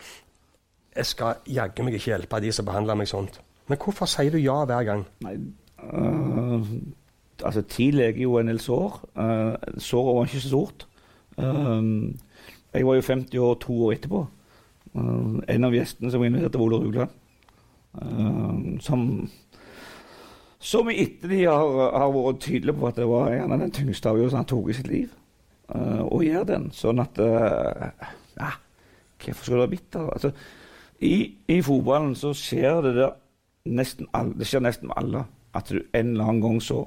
jeg skal jaggu meg ikke hjelpe de som behandler meg sånt. Men hvorfor sier du ja hver gang? Nei, Uh, altså, ti leger jo en del sår. Uh, såret var ikke så stort. Uh, jeg var jo 50 år to år etterpå. En av gjestene som var invitert, var Ole Rugland. som som i ettertid har, har, vært tydelig på at det var en av den tyngste avgjørelsen han tok i sitt liv. og gjør den. Sånn at Ja, hvorfor skulle det være bitter? Altså, i, I fotballen så skjer det der nesten alle, det skjer nesten med alle at du en eller annen gang så,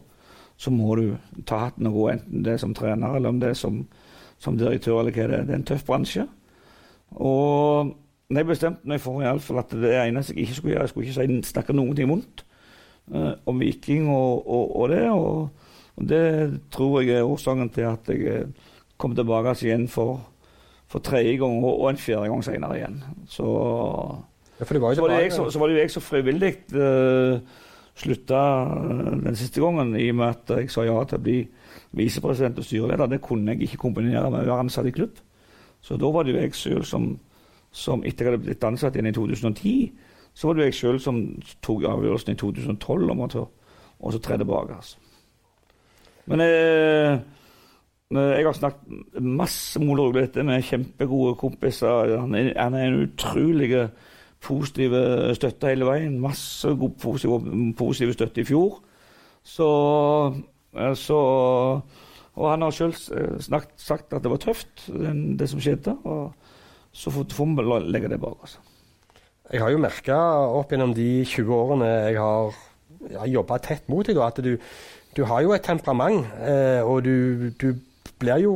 så må du ta hatten og gå, enten det er som trener eller om det er som, som direktør eller hva det er. Det er en tøff bransje. Og jeg bestemte meg for fall at det eneste jeg ikke skulle gjøre, jeg skulle ikke si, snakke noen ting vondt uh, om Viking og, og, og det. Og, og, det tror jeg er årsaken til at jeg eh, kom tilbake igjen for for tredje gang og en fjerde gang senere igjen. Så, ja, det var så, var jeg, så, så, var det jo jeg som frivillig uh, slutta uh, den siste gangen, i og med at jeg sa ja til å bli visepresident og styreleder. Det kunne jeg ikke kombinere med å være ansatt i klubb. Så da var det jo jeg sjøl som, som, etter jeg hadde blitt ansatt igjen i 2010, så var det jo jeg sjøl som tok avgjørelsen i 2012 om å tre tilbake. Altså. Men eh, jeg har snakket masse med Ole dette med kjempegode kompiser. Han er, han er en utrolig positiv støtte hele veien. Masse god, positiv, støtte i fjor. Så, så Og han har sjøl sagt at det var tøft, det, det som skjedde. og Så får vi legge det bak oss. Jeg har jo merka opp gjennom de 20 årene jeg har, har jobba tett mot deg, at du, du har jo et temperament, eh, og du, du blir jo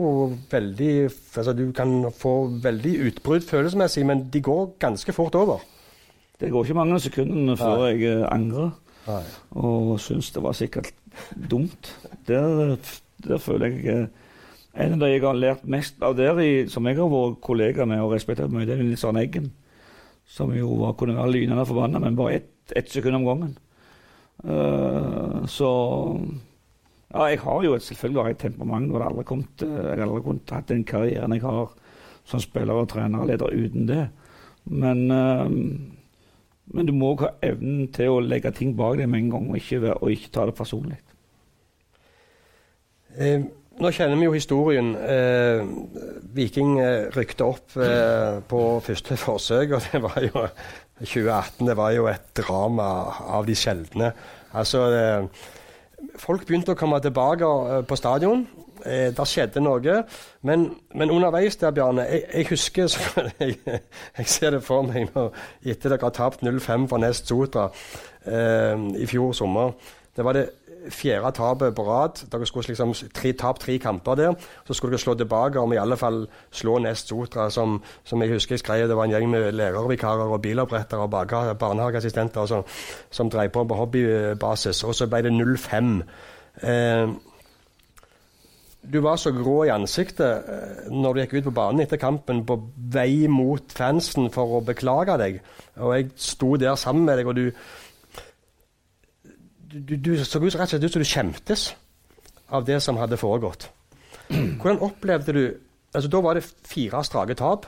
veldig altså Du kan få veldig utbrudd følelsesmessig, men de går ganske fort over. Det går ikke mange sekundene før jeg eh, angrer Nei. og syns det var sikkert dumt. Der, der føler jeg En av de jeg har lært mest av der, som jeg har vært kollega med og respektert mye, det er Nils Arne Eggen. Som jo var, kunne være lynende forbanna, men bare ett et sekund om gangen. Uh, så ja, jeg har jo et, selvfølgelig et temperament. Og aldri kommet, jeg har aldri kunnet hatt den karrieren jeg har som spiller og trener og leder uten det. Men, uh, men du må ha evnen til å legge ting bak deg med en gang, og ikke, og ikke ta det personlig. Eh, nå kjenner vi jo historien. Eh, Viking eh, rykte opp eh, på første forsøk, *laughs* og det var jo 2018. Det var jo et drama av de sjeldne. Altså eh, folk begynte å komme tilbake uh, på stadion. Eh, det skjedde noe. Men, men, underveis der, Bjarne Jeg, jeg husker *laughs* jeg, jeg, ser det for meg nå, etter dere har tapt 0-5 for Nest Sotra eh, i fjor sommer. Det var det fjerde tapet på rad. Dere skulle liksom tre, tape tre kamper der. Så skulle dere slå tilbake om i alle fall slå Nest Sotra, som, som jeg husker jeg skrev det var en gjeng med lærervikarer og bilopprettere og barnehageassistenter som, som drev på på hobbybasis. Og så ble det 0-5. Eh, du var så grå i ansiktet eh, når du gikk ut på banen etter kampen, på vei mot fansen for å beklage deg. Og jeg sto der sammen med deg, og du du, du så ut rett og slett ut som du skjemtes av det som hadde foregått. Hvordan opplevde du altså Da var det fire strake tap.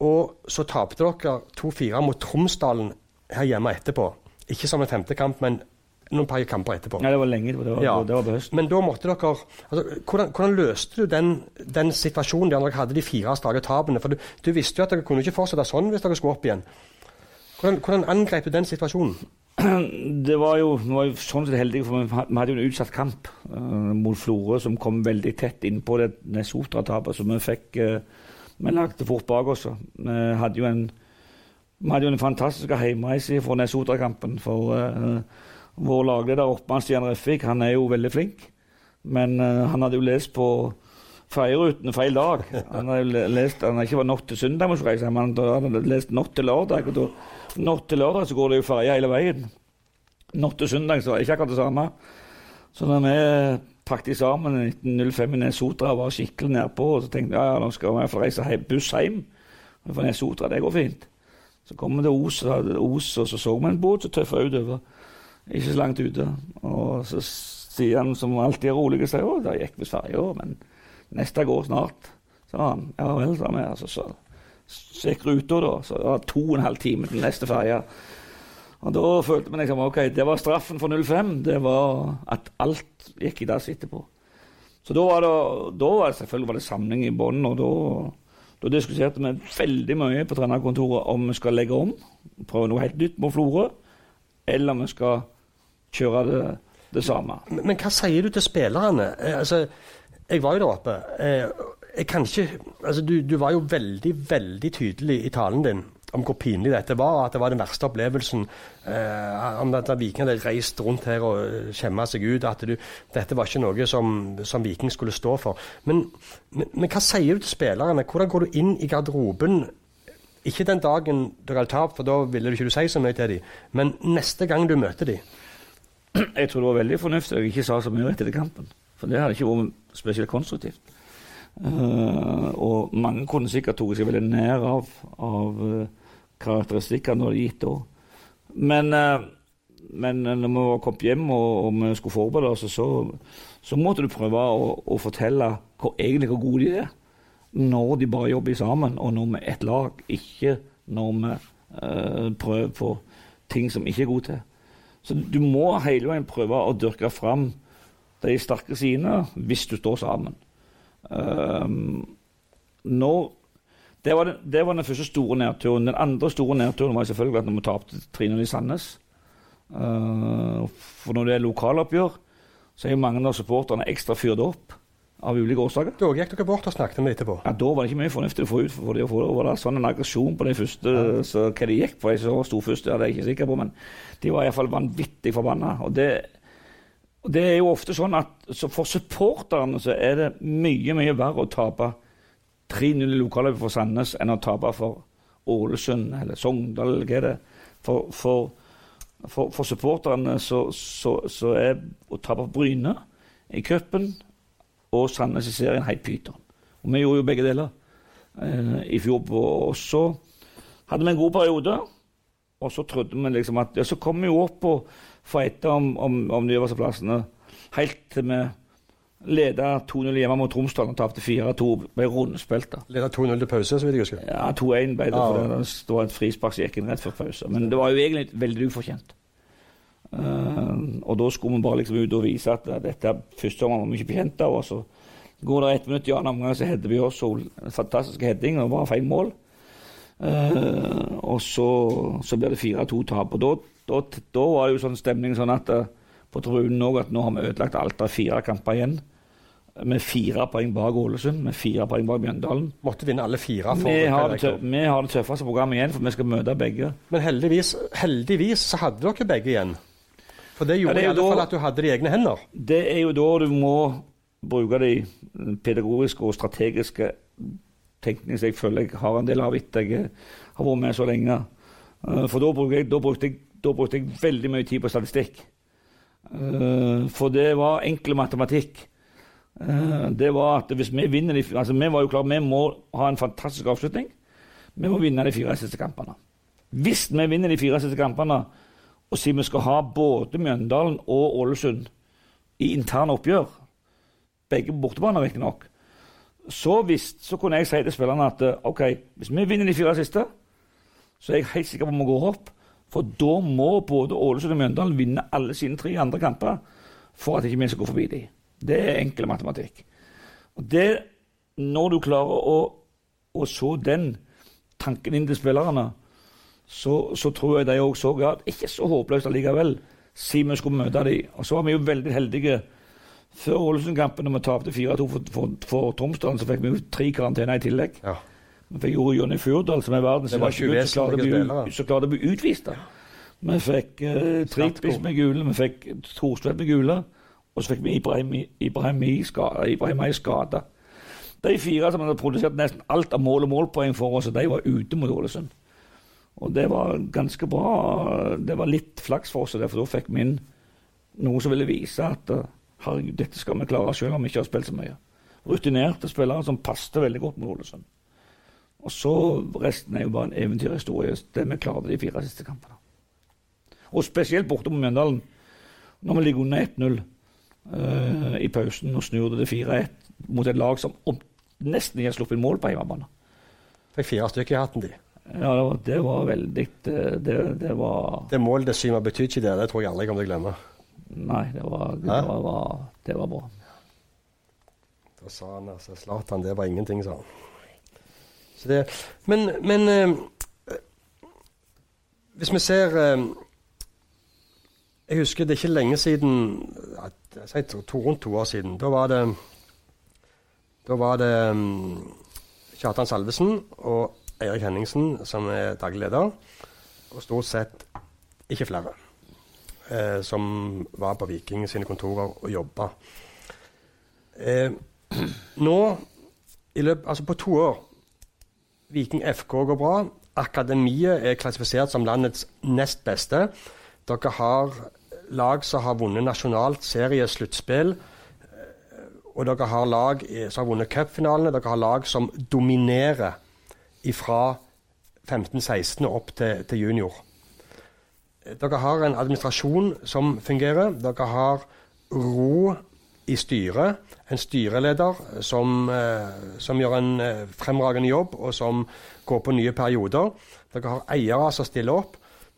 Og så tapte dere 2-4 mot Tromsdalen her hjemme etterpå. Ikke som en femte kamp, men noen par kamper etterpå. Ja, det var lenge. Det var, ja. det var på høsten. Men da måtte dere altså, hvordan, hvordan, løste du den, den, situasjonen der dere hadde de fire strake tapene? For du, du, visste jo at dere kunne ikke fortsette sånn hvis dere skulle opp igjen. Hvordan, hvordan angrep du den situasjonen? *clears throat* Det var jo, vi var jo sånn sett heldige, for vi hadde jo en utsatt kamp uh, mot Florø som kom veldig tett innpå det Nesotra-tapet, så vi fikk uh, Vi lagde fort bak oss. Vi hadde jo en, vi hadde jo en fantastisk hjemreise fra Nesotra-kampen. For uh, vår lagleder Oppmann Stian Reffik han er jo veldig flink, men uh, han hadde jo lest på ferjerutene feil dag. Han hadde jo lest, han hadde ikke var nok til søndag, men han hadde lest nok til lørdag. og da Natt til lørdag så går det jo ferje hele veien. Natt til søndag så er det ikke akkurat det samme. Så da vi pakket sammen i 1905 i Nesotra og var skikkelig nedpå, og så tenkte jeg ja, nå skal vi reise hjem, buss hjem fra Nesotra, det går fint. Så kom vi til Os, Os, og så så vi en båt som tøffa utover. Ikke så langt ute. Og så sier han som alltid er rolig, sier å, der gikk visst ferja, men neste går snart. sa han. Ja vel, sa vi. Altså, så så gikk ruta, da. Så det var to og en halv time til neste ferje. Og da følte vi liksom ok, det var straffen for 05. Det var at alt gikk i dass etterpå. Så da var det, da var det selvfølgelig var det samling i bånn, og da, da diskuterte vi veldig mye på trenerkontoret om vi skal legge om, prøve noe helt nytt på Florø, eller om vi skal kjøre det, det samme. Men, men hva sier du til spillerne? Eh, altså, jeg var jo der oppe. Eh, jeg kan ikke altså, du, du var jo veldig, veldig tydelig i talen din om hvor pinlig dette var, at det var den verste opplevelsen. Eh, om at Viking hadde reist rundt her og skjemma seg ut. At du, dette var ikke noe som, som Viking skulle stå for. Men, men, men, hva sier du til spillerne? Hvordan går du inn i garderoben? Ikke den dagen dere hadde tapt, for da ville du ikke si så mye til dem. Men neste gang du møter dem. Jeg tror det var veldig fornuftig at jeg ikke sa så mye etter kampen. For det hadde ikke vært spesielt konstruktivt. Uh, og mange kunne sikkert tatt seg veldig nær av, av uh, karakteristikkene når det gitt da. Men, uh, men når vi var kommet hjem og, og vi skulle forberede oss, så, så, måtte du prøve å, å fortelle hvor, egentlig hvor gode de er. Når de bare jobber sammen, og når vi er et lag. Ikke når vi prøver på ting som ikke er gode til. Så du må hele veien prøve å dyrke fram de sterke sidene hvis du står sammen. Um, når, det, var den, det, var den, første store nedturen. Den andre store nedturen var selvfølgelig at når vi tapte 3-0 i Sandnes. Uh, for når det er lokaloppgjør, så er jo mange av supporterne ekstra fyrt opp av ulike årsaker. Da gikk dere bort og snakket med etterpå? Ja, Da var det ikke mye fornuftig å få ut. for det, for det var det sånn en aggresjon på de første ja. så Hva de gikk på, de som sto først, det er jeg ikke sikker på, men de var iallfall vanvittig forbanna. Og det, det er jo ofte sånn at så for supporterne så er det mye mye verre å tape 3-0 i lokaløyet for Sandnes enn å tape for Ålesund eller Sogndal hva er det. For, for, for, for supporterne så, så, så, er å tape for Bryne i cupen og Sandnes i serien helt pyton. Og vi gjorde jo begge deler eh, i fjor. Og så hadde vi en god periode, og så trodde vi liksom at ja, Så kom vi jo opp og fighte om, om, om de øverste plassene. Helt til vi leda 2-0 hjemme mot Tromsdal og tapte 4-2. Ble rundspilt. Leda 2-0 til pause, så vidt jeg husker. Ja, 2-1 ble det. For Det, det var et frispark som gikk inn rett før pause. Men det var jo egentlig veldig ufortjent. Uh, og da skulle vi bare liksom ut og vise at dette første gang vi ikke bekjent av. Og så går det ett minutt i annen omgang, så header vi også En fantastisk heading, og bare feil mål. Uh, og så, så blir det 4-2-tap. Og da da, da, var det jo sånn stemning sånn at uh, på tribunen òg at nå har vi ødelagt alt. Det er fire kamper igjen. Med fire poeng bak Ålesund, med fire poeng bak Mjøndalen. Måtte vinne alle fire. For vi, har det, vi har det tøffeste programmet igjen, for vi skal møte begge. Men heldigvis, heldigvis så hadde dere begge igjen. For det gjorde ja, det i alle da, fall at du hadde det i egne hender. Det er jo da du må bruke de pedagogiske og strategiske tenkningene som jeg føler jeg har en del av etter jeg har vært med så lenge. Eh, for da jeg, da brukte jeg da brukte jeg veldig mye tid på statistikk. Uh, for det var enkel matematikk. Uh, det var at hvis vi vinner de, altså Vi var jo klare, vi må ha en fantastisk avslutning. Vi må vinne de fire siste kampene. Hvis vi vinner de fire siste kampene og sier vi skal ha både Mjøndalen og Ålesund i interne oppgjør, begge på bortebane riktignok, så, så kunne jeg si til spillerne at OK, hvis vi vinner de fire siste, så er jeg helt sikker på at vi går opp. For da må både Ålesund og Mjøndalen vinne alle sine tre andre kamper for at ikke vi skal gå forbi dem. Det er enkel matematikk. Og det, Når du klarer å, å så den tanken inn til spillerne, så, så tror jeg de òg så at ikke så håpløst allikevel, siden vi skulle møte dem. Og så var vi jo veldig heldige. Før Ålesund-kampen, når vi tapte 4-2 for, for, for Tromsdalen, så fikk vi jo tre karantener i tillegg. Ja. Vi gjorde Jonny Furdal, som er verdens beste gutt, så klarte å bli utvist. Vi fikk uh, Trippis med gule, vi fikk Thorstvedt med gule, og så fikk vi Ibrahim, i skade. De fire som hadde produsert nesten alt av mål og målpoeng for oss, de var ute mot Ålesund. Og det var ganske bra. Det var litt flaks for oss, for da fikk vi inn noe som ville vise at uh, herregud, dette skal vi klare selv om vi ikke har spilt så mye. Rutinerte spillere som passet veldig godt mot Ålesund. Og så resten er jo bare en eventyrhistorie. Det vi klarte de fire siste kampene. Og spesielt borte mot Mjøndalen, når vi ligger under 1-0 uh, eh, i pausen og snur det til 4-1 mot et lag som om, nesten ikke har sluppet mål på hjemmebane. Fikk fire stykker i hatten, de. Ja, det var, det var veldig eh, det, det var Det målet til Syma betyr ikke det. Det tror jeg aldri kommer til å glemme. Nei, det var, det var, var, det var bra. Da sa han altså Zlatan, det var ingenting, sa han. Det, men men eh, hvis vi ser eh, Jeg husker det er ikke lenge siden Jeg tror to, rundt to år siden. Da var det Da var det um, Kjartan Salvesen og Eirik Henningsen som er daglig leder, og stort sett ikke flere, eh, som var på Viking sine kontorer og jobba. Eh, *clears throat* nå, i løpet, altså på to år Viking FK går bra. Akademiet er klassifisert som landets nest beste. Dere har lag som har vunnet nasjonalt seriesluttspill. eh, Og dere har lag som har vunnet cupfinalene. Dere har lag som dominerer fra 15-16 og opp til, til junior. Dere har en administrasjon som fungerer. Dere har ro i styret. En styreleder som, eh, som gjør en eh, fremragende jobb, og som går på nye perioder. Dere har eiere som stiller opp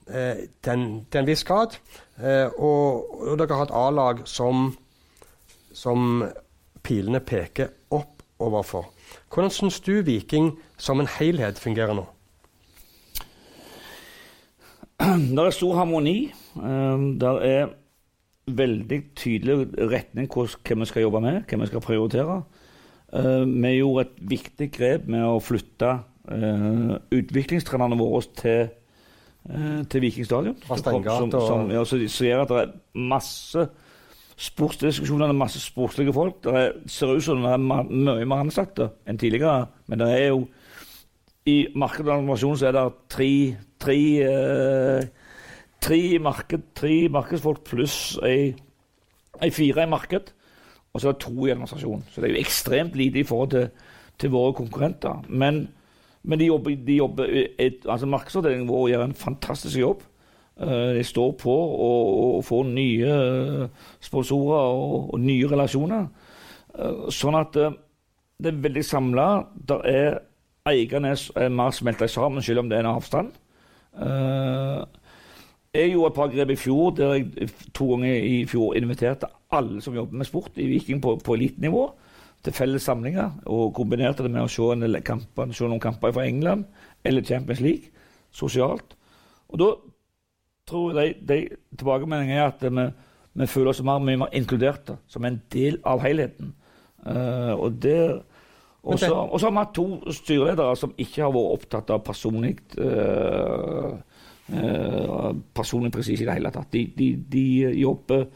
eh, til, en, viss grad. Eh, og, og dere har et A-lag som, som pilene peker opp overfor. Hvordan syns du Viking som en helhet fungerer nå? *clears throat* Det er stor harmoni. Um, det er veldig tydelig retning hvem vi skal jobbe med, hva vi skal prioritere. Uh, vi gjorde et viktig grep med å flytte uh, utviklingstrenerne våre til, uh, til Viking stadion. Som, som, ja, så ser at det er masse sportsdiskusjoner, det er masse sportslige folk. Det er, ser ut som det er mye mer ansatte enn tidligere, men det er jo i animasjon så er det tre, tre, eh, tre, marked, tre markedsfolk pluss ei, fire i marked, og så er det to i administrasjon. Så det er jo ekstremt lite i forhold til, til våre konkurrenter. Men, men de jobber, de jobber et, altså Markedsavdelingen vår gjør en fantastisk jobb. Eh, de står på og, og får nye eh, sponsorer og, og nye relasjoner. Eh, sånn at det er veldig samla. Det er Eierne er er mer smelta sammen, selv om det er en avstand. Eh, jeg gjorde et par grep i fjor der jeg to ganger i fjor inviterte alle som jobber med sport i Viking på, på elitenivå, til felles samlinger. Og kombinerte det med å se, en kamper, se noen kamper fra England eller Champions League sosialt. Og da tror jeg de, de tilbakemeldingene er at vi, vi føler oss mer, mye mer inkluderte, som en del av helheten. Uh, og det så og så har vi hatt to styreledere som ikke har vært opptatt av personlig uh, personlig presise i det hele tatt. De, de, de, jobber,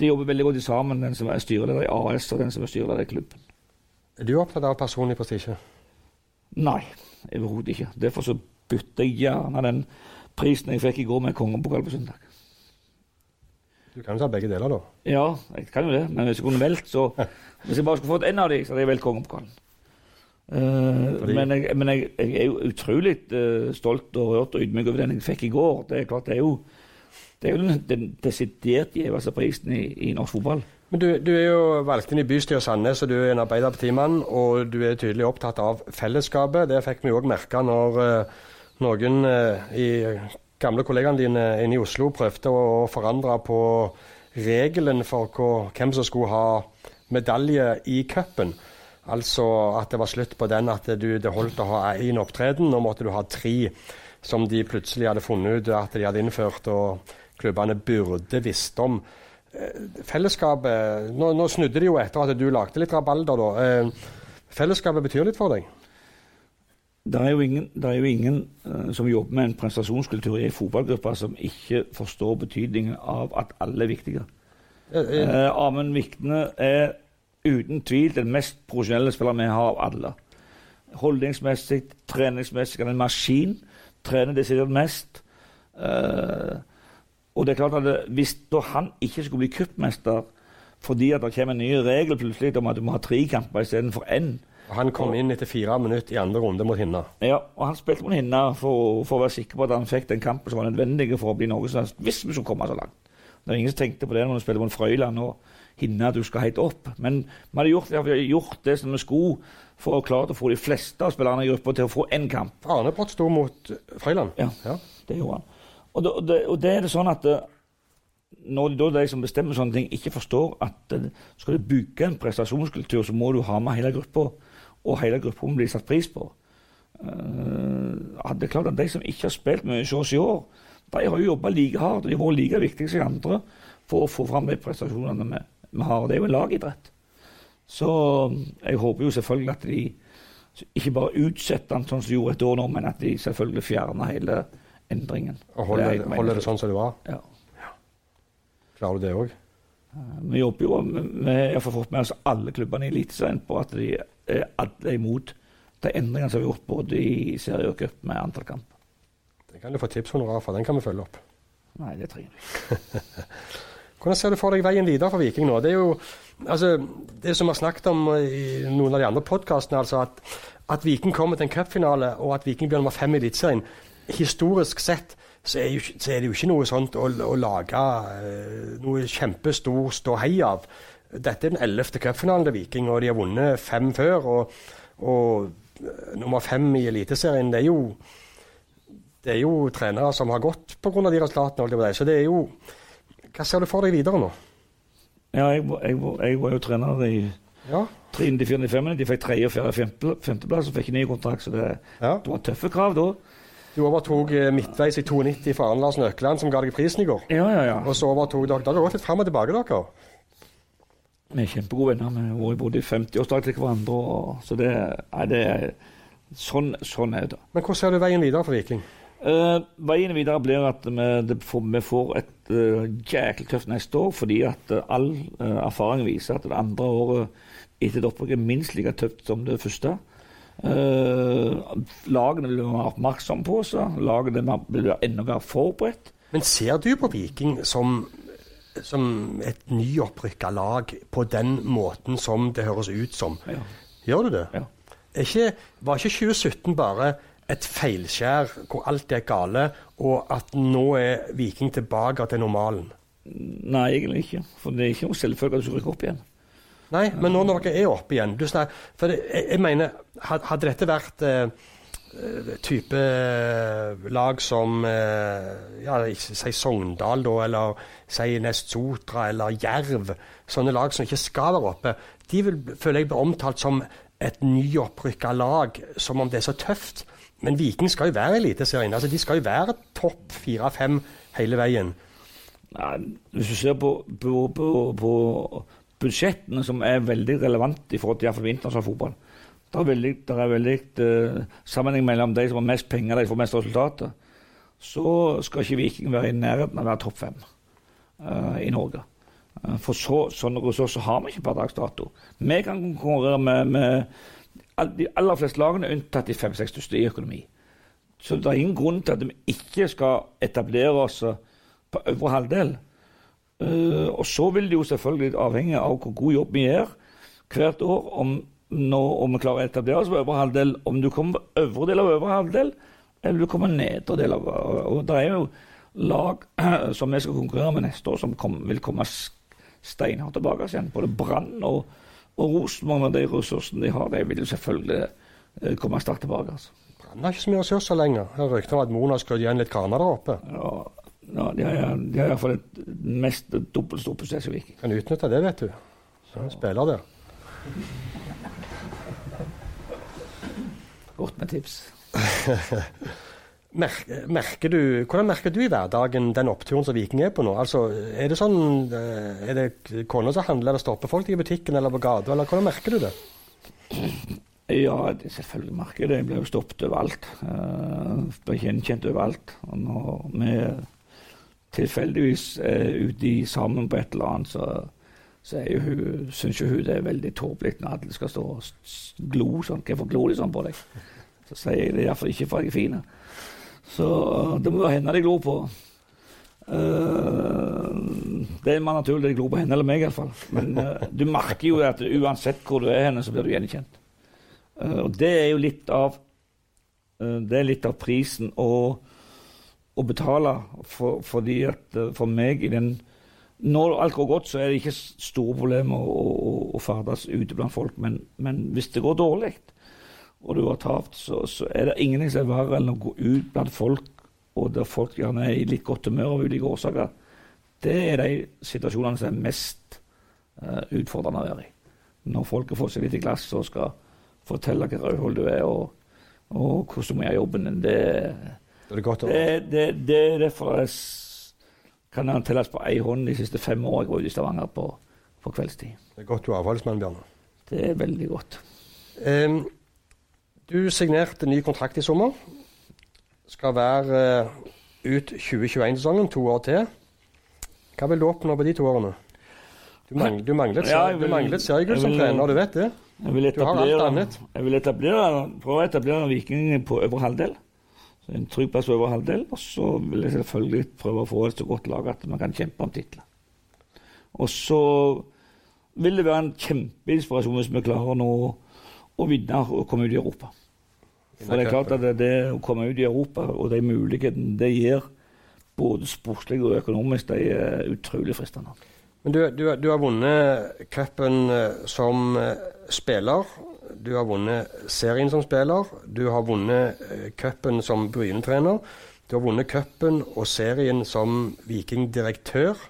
de jobber veldig godt sammen, den som er styreleder i AS og den som er styreleder i klubben. Er du opptatt av personlig prestisje? Nei, overhodet ikke. Derfor så bytter jeg gjerne den prisen jeg fikk i går med kongepokal på søndag. Du kan jo ta begge deler, da. Ja, jeg kan jo det, men hvis jeg kunne valgt, så *laughs* Hvis jeg bare skulle fått en av dem, så hadde jeg valgt kongepokalen. Eh, Fordi- men jeg, men jeg, jeg er jo utrolig eh, stolt og rørt og ydmyk over den jeg fikk i går. Det er klart, det er jo, det er jo den, den desidert gjeveste prisen i, i norsk fotball. Men du, du er jo valgt inn i bystyret Sandnes, og du er en Arbeiderpartimann. Og du er tydelig opptatt av fellesskapet. Det fikk vi òg merke når uh, noen uh, i gamle kollegaene dine inne i Oslo prøvde å, å forandre på regelen for hva, hvem som skulle ha medalje i cupen. Altså at det var slutt på den at du, det holdt å ha én opptreden. Nå måtte du ha tre, som de plutselig hadde funnet ut at de hadde innført, og klubbene burde visst om. Eh, Fellesskapet nå, nå snudde de jo etter at du lagde litt rabalder, da. Eh, Fellesskapet betyr litt for deg? Det er jo ingen, det er jo ingen uh, som jobber med en prestasjonskultur i en fotballgruppe som ikke forstår betydningen av at alle er viktige. Uh, Amund Vikne er uten tvil den mest profesjonelle spilleren vi har av alle. Holdningsmessig, treningsmessig, han er en maskin. Trener desidert mest. Uh, og det er klart at det, Hvis da han ikke skulle bli cupmester fordi at det kommer en ny regel plutselig om at du må ha tre kamper istedenfor én, Han kom inn etter fire minutter i andre runde mot Hinna. ja, og han spilte mot Hinna for, for å være sikker på at han fikk den kampen som var nødvendig for å bli norgesmester, hvis vi skulle komme så langt. Det er ingen som tenkte på det når du spilte mot Frøyland og hinne du skal helt opp. Men vi hadde gjort, vi hadde gjort det som vi skulle for å klare å få de fleste av spillerne i gruppa til å få én kamp. Arnebrott sto mot Frøyland. Ja. Det gjorde han. Og, det, og, det, og det er det sånn at eh, når de, de som bestemmer sånne ting, ikke forstår at eh, skal du bygge en prestasjonskultur, så må du ha med hele gruppa, og hele gruppa må bli satt pris på. Uh, det er klart at De som ikke har spilt mye hos oss i år, de har jo jobba like hardt og de har vært like viktige som andre for å få fram de prestasjonene vi, vi har. Det er jo en lagidrett. Så jeg håper jo selvfølgelig at de ikke bare utsetter den sånn som de gjorde et år nå, men at de selvfølgelig fjerner hele endringen. Og holder, Det er holder det sånn som det var. Ja. Klarer du det òg? Vi jobber jo Vi har fått med oss alle klubbene i Eliteserien på at de er alle imot de endringene som er gjort både i serie og cup med antall kamper. Den kan du få tipshonorar for. Den kan vi følge opp. Nei, det trenger vi ikke. *laughs* Hvordan ser du for deg veien videre for Viking nå? Det er jo altså, det som vi har snakket om i noen av de andre podkastene, altså at, at Viking kommer til en cupfinale, og at Viking blir nummer fem i Eliteserien. Historisk sett så er, jo, så er det jo ikke noe sånt å, å lage eh, noe kjempestor ståhei av. Dette er den ellevte cupfinalen til Viking, og de har vunnet fem før. Og, og nummer fem i Eliteserien, det er jo det er jo trenere som har gått pga. de resultatene. Så det er jo Hva ser du for deg videre nå? Ja, jeg, jeg, jeg var jo trener i Ja, 93-95. De fikk tredje, fjerde, femte, femteplass og fikk ny kontrakt, så det, ja. det var tøffe krav da. Du overtok eh, midtveis i 92 fra Arne Larsen Økland, som ga deg prisen i går. Ja, ja, ja. Og så overtok dere Dere har gått litt fram og tilbake, dere. Vi er kjempegode venner. Vi har vært både i 50-årsdag til hverandre. Og, så det, nei, det er sånn, sånn er det. Men hvordan ser du veien videre for Viking? Eh, veien videre blir at vi, det får, vi får et uh, jæklig tøft neste år, fordi at uh, all erfaring viser at det andre året etter et opprykk er minst like tøft som det første. Lagene vil være oppmerksomme på seg, lagene vil være enda mer forberedt. Men ser du på Viking som, som et nyopprykka lag på den måten som det høres ut som? Ja. Gjør du det? Ja. Ikke, var ikke 2017 bare et feilskjær hvor alt er gale, og at nå er Viking tilbake til normalen? Nei, egentlig ikke. For det er ikke noe selvfølge at du skal rykke opp igjen. Nei, men nå når dere er oppe igjen du snak, for det, jeg, jeg mener, Hadde dette vært eh, eh, type eh, lag som eh, ja, Si Sogndal, da, eller si Nest Sotra eller Jerv, sånne lag som ikke skal være oppe, de vil, føler jeg blir omtalt som et nyopprykka lag, som om det er så tøft. Men Viking skal jo være Eliteserien. Altså, de skal jo være topp fire-fem hele veien. Nei, hvis du ser på, på, på, på budsjettene, som er veldig relevant i forhold til internasjonal fotball Det er veldig, det er veldig uh, sammenheng mellom de som har mest penger, de som får mest resultater. Så skal ikke Viking være i nærheten av å være topp fem uh, i Norge. Uh, for så, sånne ressurser har vi ikke per dags dato. Vi kan konkurrere med, med de aller fleste lagene, unntatt de fem-seks største i økonomi. Så det er ingen grunn til at vi ikke skal etablere oss eh, på øvre halvdel. Uh, og så vil det jo selvfølgelig avhenge av hvor god jobb vi gjør hvert år, om, når, om vi klarer å etablere oss på øvre halvdel, om du kommer på øvre del av øvre halvdel, eller du kommer nedre del av Og det er jo lag *clears throat* som vi skal konkurrere med neste år, som kom, vil komme steinhardt tilbake igjen. Både Brann og, og Rosenborg, med de ressursene de har, de vil selvfølgelig eh, komme sterkt tilbake. altså. Brann har ikke så mye ressurser lenger. Jeg har rykter om at Mona har skrudd igjen litt kraner der oppe. Ja, ja, de har de har iallfall et mest dobbelt stort budsjett som Viking. Kan utnytte det, vet du. Så ja. spiller der. Godt med tips. *laughs* Merker, merker du, hvordan merker du i hverdagen den oppturen som Viking er på nå? Altså, Er det sånn, eh, er det kona som handler, eller stopper folk i butikken eller på gata, eller hvordan merker du det? Ja, det selvfølgelig merker jeg det. Jeg blir jo stoppet overalt. Uh, blir gjenkjent overalt. Og når vi tilfeldigvis er ute sammen på et eller annet, så, så hun, syns jo hun det er veldig tåpelig når alle skal stå og glo sånn. Hvorfor glor de sånn på deg? Så sier jeg det iallfall ikke for jeg er fin. Så det må være henne de glor på. Uh, det er mer naturlig de glor på henne eller meg, iallfall. Men uh, du merker jo at uansett hvor du er henne, så blir du gjenkjent. Uh, og det er jo litt av Det er litt av prisen å, å betale for, fordi at for meg i den Når alt går godt, så er det ikke store problemer å, å, å ferdes ute blant folk. Men, men hvis det går dårlig, og du har tapt, så, så er det ingenting som er verre enn å gå ut blant folk, og der folk gjerne er i litt godt humør av ulike årsaker. Det er de situasjonene som er mest uh, utfordrende å være i. Når folk har fått seg litt i glass og skal fortelle hva rødhold du er, og, og hvordan du må gjøre jobben din. Det, det det, det, det er derfor jeg kan han telles på ei hånd de siste fem årene jeg var ute i Stavanger på, på kveldstid. Det er godt du er avholdsmann, Bjarne. Det er veldig godt. Em, du signerte ny kontrakt i sommer. Skal være eh, ut 2021-sesongen, to år til. Hva vil du oppnå på de to årene? Du, mang, du manglet, Ja, du manglet seriegull som trener, du vet det? Jeg vil etablere, jeg vil etablere, prøve å etablere Viking på øvre halvdel. Så en trygg plass på øvre halvdel. Og så vil jeg selvfølgelig prøve å få et så godt lag at man kan kjempe om titler. Og så vil det være en kjempeinspirasjon hvis vi klarer nå å vinne og komme ut i Europa. For det er klart at det, det å komme ut i Europa og de mulighetene det gir, både sportslig og økonomisk, de er utrolig fristende. Men du, du, du har vunnet cupen eh, som eh, spiller. Du har vunnet serien som spiller. Du har vunnet eh, cupen som Bryne-trener. Du har vunnet cupen og serien som Viking-direktør.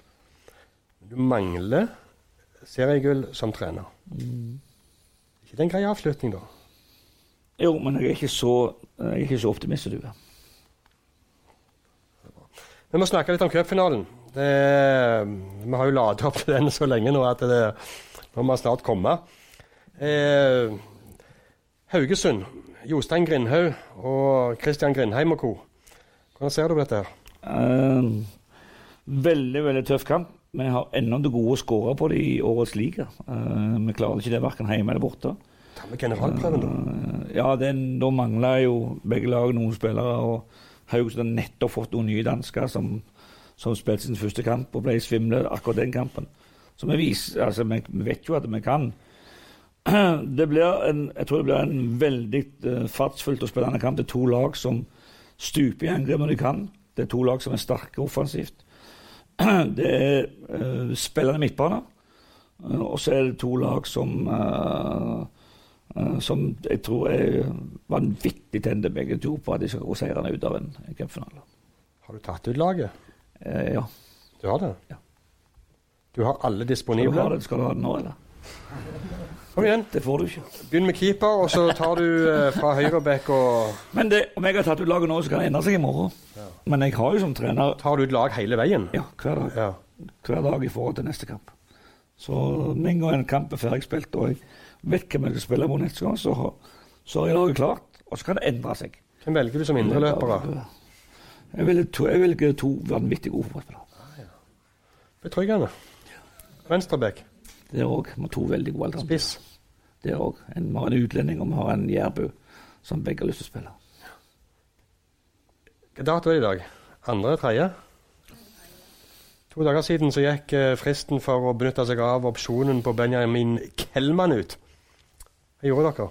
Du mangler seriegull som trener. ikke det en grei avslutning, da? Jo, men jeg er ikke så, jeg er ikke så optimist som du er. Vi må snakke litt om cupfinalen. Vi har jo ladet opp til den så lenge nå at det, nå må snart komme. Eh, Haugesund, Jostein Grindhaug og Christian Grindheim og co. Hvordan ser du på dette? her? Eh, veldig, veldig tøff kamp. Vi har ennå det gode å skåre på det i årets liga. Eh, vi klarer ikke det verken hjemme eller borte. Ta med generalprøven, da. Eh, ja, den, da mangler jo begge lag noen spillere. og Haugesund har nettopp fått noen nye dansker som, som spilte sin første kamp og ble svimle akkurat den kampen. Så vi, viser, altså, vi, vet jo at vi kan. *clears throat* Det blir en, jeg tror det blir en veldig uh, fartsfullt og spennende kamp. Det er to lag som stuper i angrep når de kan. Det er to lag som er sterke offensivt. *clears throat* Det er uh, spillende midtbane. Eh, og så er det to lag som eh, eh, som jeg tror er vanvittig tente begge to på at de skal gå seirende ut av en, cupfinale. Har du tatt ut laget? Eh, ja. Du har det? Ja. Du har alle Skal du, ha det, skal du ha det nå, eller? *laughs* Kom igjen. Det får du ikke. Begynn med keeper, og så tar du eh, fra høyreback og Men det, om jeg har tatt ut laget nå, så kan det endre seg i morgen. Men jeg har jo som trener Tar du ut lag hele veien? ja, hver dag. Ja. hver dag i forhold til neste kamp. Så med en gang en kamp er ferdig spilt, og jeg vet hvem jeg skal spille mot gang, så, har- så har jeg laget klart. Og så kan det endre seg. Hvem velger du som indreløpere? Jeg velger to, jeg velger to vanvittig gode fotballspillere. Betryggende. Venstrebekk. Det er òg to veldig gode alternativer. Spiss. Det er også. Vi har en utlending, og vi har en jærbu som begge har lyst til å spille. Hvilken dato er det i dag? Andre? Tredje? To dager siden så gikk eh, fristen for å benytte seg av opsjonen på Benjamin Kellmann ut. Hva gjorde dere?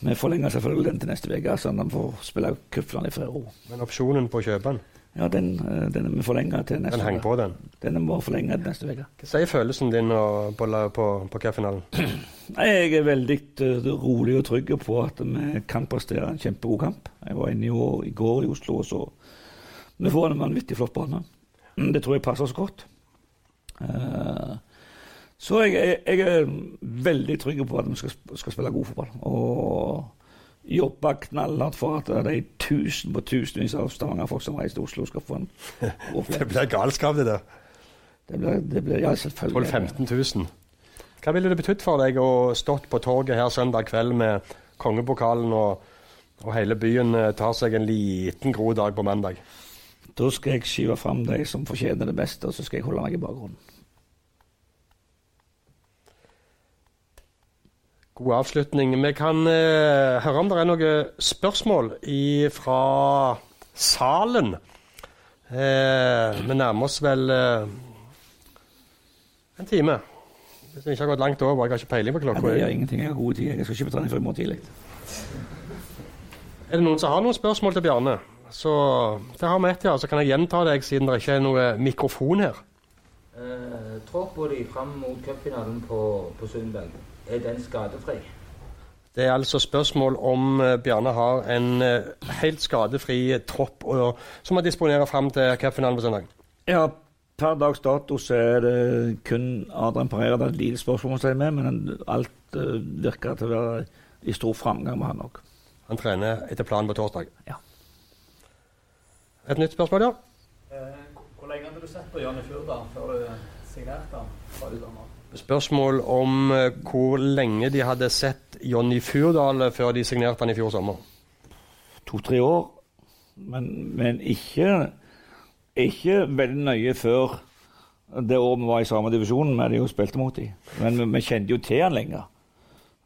Vi forlenger selvfølgelig den til neste uke, så han får spille cupfinale i og ro. Men opsjonen på å kjøpe den, Ja, den er vi forlenga til neste den henger på den. Den vi forlenger til neste uke. Hva sier følelsen din på, på, på cupfinalen? *clears throat* Jeg er veldig eh, rolig og trygg på at vi kan prestere en kjempegod kamp. Jeg var inne i, år, går i Oslo og så Vi får en vanvittig flott bane. Mm, Det tror jeg passer oss godt. Eh, så jeg, jeg, jeg er veldig trygg på at vi skal, skal spille god fotball. Og jobbe knallhardt for at de tusen på tusenvis av Stavanger-folk som reiser til Oslo, skal få en *laughs* Det blir galskap, det der. Det blir, det blir ja, selvfølgelig. 12 000-15 000. Hva ville det betydd for deg å stått på torget her søndag kveld med kongepokalen, og, og hele byen eh, tar seg en liten god dag på mandag? Da skal jeg skyve fram de som fortjener det beste, og så skal jeg holde meg i bakgrunnen. God avslutning. Vi kan eh, høre om det er noen spørsmål fra salen. Eh, vi nærmer oss vel eh, en time. Hvis vi ikke har gått langt over. Jeg har ikke peiling på Ja, klokka. det gjør ingenting. Jeg har god tid. Jeg skal ikke på trening før i morgen tidlig. Er det noen som har noen spørsmål til Bjarne? Så det har vi ett, ja. Så kan jeg gjenta deg, siden det ikke er noe mikrofon her. Eh, Troppa de fram mot cupfinalen på, på søndag, er den skadefri? Det er altså spørsmål om eh, Bjarne har en eh, helt skadefri tropp og, som han disponerer fram til cupfinalen på søndag. Ja, per dags dato så er det kun Adrian Pereira det er et lite spørsmålstegn med, men alt eh, virker til å være i stor framgang med han òg. Han trener etter planen på torsdag. Ja. Et nytt spørsmål, ja. Eh, Hvor lenge hadde du sett på Jonny Fjordal før du signerte han? fra det dommer? Spørsmål om eh, hvor lenge de hadde sett Jonny Furdal eh, før de signerte han i fjor sommer. To-tre år, men, men ikke, ikke veldig nøye før det året vi var i samme divisjon med de og spilte mot dem. Men vi, vi kjente jo til han lenger.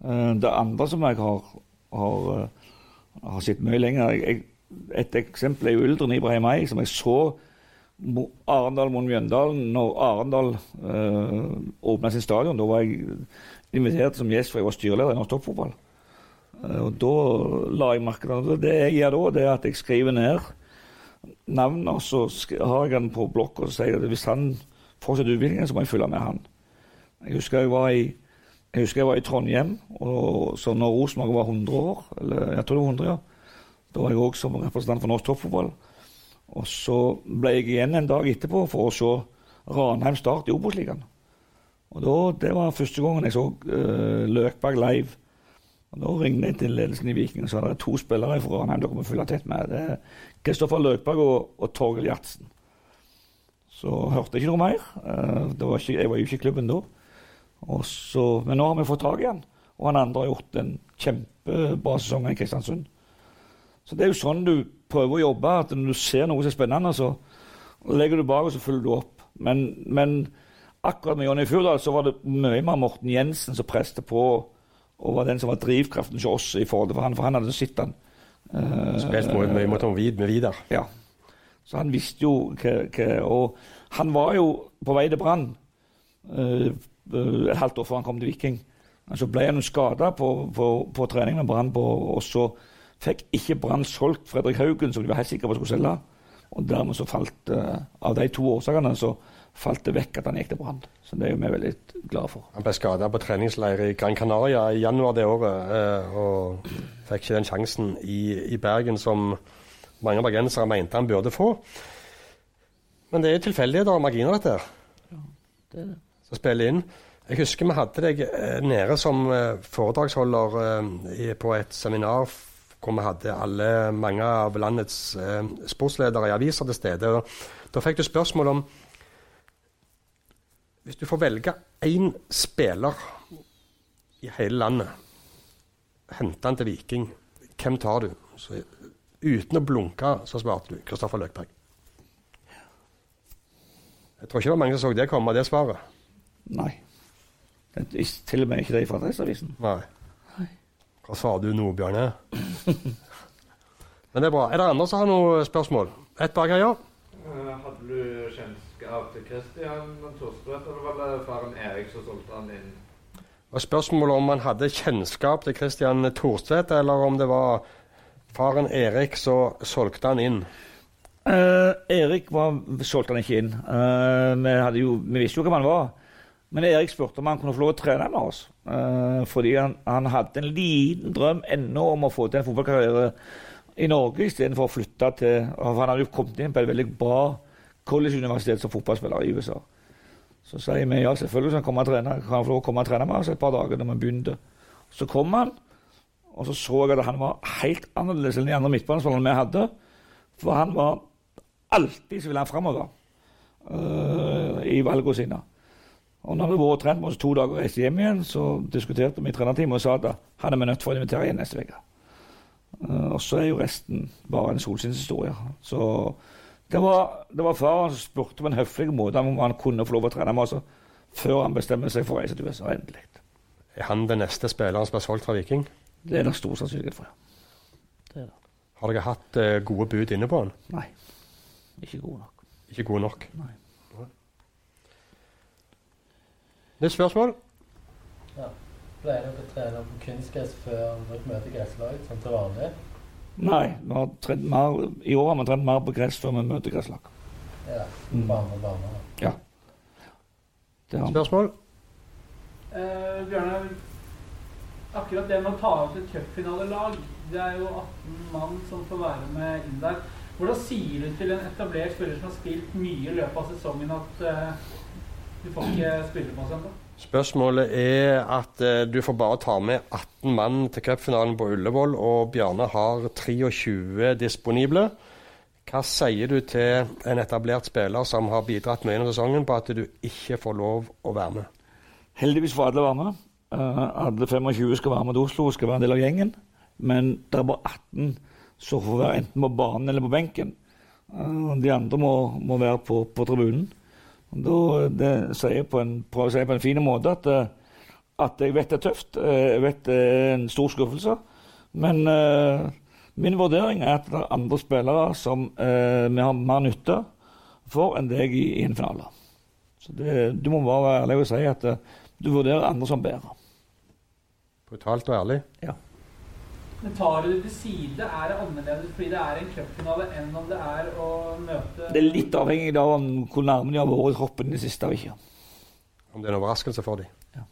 Eh, Det andre som jeg har, har, har sett mye lenger jeg, Et eksempel er jo Uldren Ibrahim Ei, som jeg så Arendal mot Mjøndalen når Arendal eh, åpna sin stadion. Da var jeg invitert som gjest, for jeg var styreleder i norsk toppfotball. Eh, og da la jeg merke til det. Det jeg gjør da, det er at jeg skriver ned navnet, og så har jeg den på blokk, og sier at hvis han fortsetter utviklingen, så må jeg følge med han. Jeg husker jeg var i, jeg jeg var i Trondheim, og så når Rosenborg var 100 år, eller jeg tror det var 100, ja, da var jeg òg som representant for norsk toppfotball. Og så ble jeg igjen en dag etterpå for å se Ranheim Start i Obos-ligaen. Og da, Det var første gangen jeg så uh, Løkberg live. Og Da ringte jeg til ledelsen i Viking og sa det er to spillere fra Ranheim dere må følge tett med. Det er Kristoffer Løkberg og, og Torgel Gjertsen. Så hørte jeg ikke noe mer. Eh, var ikke, jeg var jo ikke i klubben da. Så, men nå har vi fått tak i han. Og han andre har gjort en kjempebra sesong i Kristiansund. Så det er jo sånn du prøver å jobbe. at Når du ser noe som er spennende, så legger du bak og så følger du opp. Men, men akkurat med Jonny Fjordal så var det mye mer Morten Jensen som presste på, og var den som var drivkraften hos oss i forhold til for han, for han hadde sett han. Eh, Spilt mot, mye mot Vid med Vidar. ja. Så han visste jo hva, Og han var jo på vei til Brann eh, et halvt år før han kom til Viking. Så ble han skada på, på, på trening med Brann, og så fikk ikke Brann solgt Fredrik Haugen, som de var helt sikre på skulle selge. Og dermed så falt uh, Av de to årsakene så falt det vekk at han gikk til Brann. Så det er jo vi veldig glade for. Han ble skada på treningsleir i Gran Canaria i januar det året, uh, og fikk ikke den sjansen i, i Bergen som mange bergensere mente han burde få. Men det er tilfeldigheter og marginer, dette. her, Det er det. Som spiller inn. Jeg husker vi hadde deg eh, nede som foredragsholder på et seminar hvor vi hadde alle, mange av landets eh, sportsledere i aviser til stede. Og da fikk du spørsmål om Hvis du får velge én spiller i hele landet, hente han til Viking, hvem tar du? Så, uten å blunke så svarte du Kristoffer Løkberg. Jeg tror ikke det var mange som så det komme, det svaret. Nei. Til og med ikke det fra Adresseavisen. Nei. Hva sa du nå, Bjørne? Men det er bra. Er det andre som har noen spørsmål? Ett bak her, ja. Eh, Hadde du kjennskap til Christian Thorstvedt, eller var det faren Erik som solgte han inn? Og Spørsmålet om han hadde kjennskap til Christian Thorstvedt, eller om det var faren Erik som solgte han inn. Eh, Erik var, solgte han ikke inn. Eh, vi, hadde jo, vi visste jo hvem han var. Men Erik spurte om han kunne få lov å trene med oss. Eh, fordi han, han hadde en liten drøm ennå om å få til en fotballkarriere i Norge istedenfor å flytte til for Han hadde jo kommet inn på et veldig bra college-universitet som fotballspiller i USA. Så sier vi ja, selvfølgelig kan han trene. Kan han få lov å komme og trene med oss et par dager når vi begynte. Så kom han, og så så jeg at han var helt annerledes enn de andre midtbanespillerne vi hadde. For han var alltid så ville han framover uh, i valgene sine. Og når vi var trent med oss to dager og reiste hjem igjen, så diskuterte vi i trenerteamet og sa at han er vi nødt for å invitere igjen neste uke. Eh, og så er jo resten bare en solskinnshistorie. Så det var, det var faren som spurte på en høflig måte om han kunne få lov å trene med oss før han bestemmer seg for å reise til USA endelig. Er han den neste spilleren som blir solgt fra Viking? Det er det stor sannsynlighet for. ja. Det er det. Har dere hatt eh, gode bud inne på han? Nei, ikke gode nok. Ikke gode nok. Nei. Nytt spørsmål? Pleier dere å trene på kunstgress før dere møter gresslag, sånn til vanlig? Nei, vi har trent mer, i år har vi trent mer på gress før vi møter gresslag. Ja. bane, bane. Ja. Det har han. Spørsmål? Eh, Bjørnar, akkurat det med å ta ut et cupfinalelag, det er jo 18 mann som får være med inn der. Hvordan sier du til en etablert spiller som har spilt mye i løpet av sesongen, at eh, du får ikke spille på søndag? Spørsmålet er at eh, du får bare ta med 18 mann til cupfinalen på Ullevål, og Bjarne har 23 disponible. Hva sier du til en etablert spiller som har bidratt mye under sesongen, på at du ikke får lov å være med? Heldigvis får alle være med. Uh, alle 25 skal være med til Oslo og skal være en del av gjengen. Men det er bare 18 som får være enten på banen eller på benken. Uh, de andre må, må være på, på tribunen. Da, det sier jeg på en, prøver å si på en fin måte at, eh, at jeg vet det er tøft. eh, Jeg vet det er en stor skuffelse. Men uh, min vurdering er at det er andre spillere som uh, vi har mer nytte for enn deg i, i en finale. Så det, du må bare være ærlig og si at uh, du vurderer andre som bedre. Brutalt og ærlig. Men tar du det til side, er det annerledes fordi det er en cupfinale enn om det er å møte Det er litt avhengig av hvor nærme de har vært hoppen i det siste ikke. Om det er en overraskelse for dem. Ja.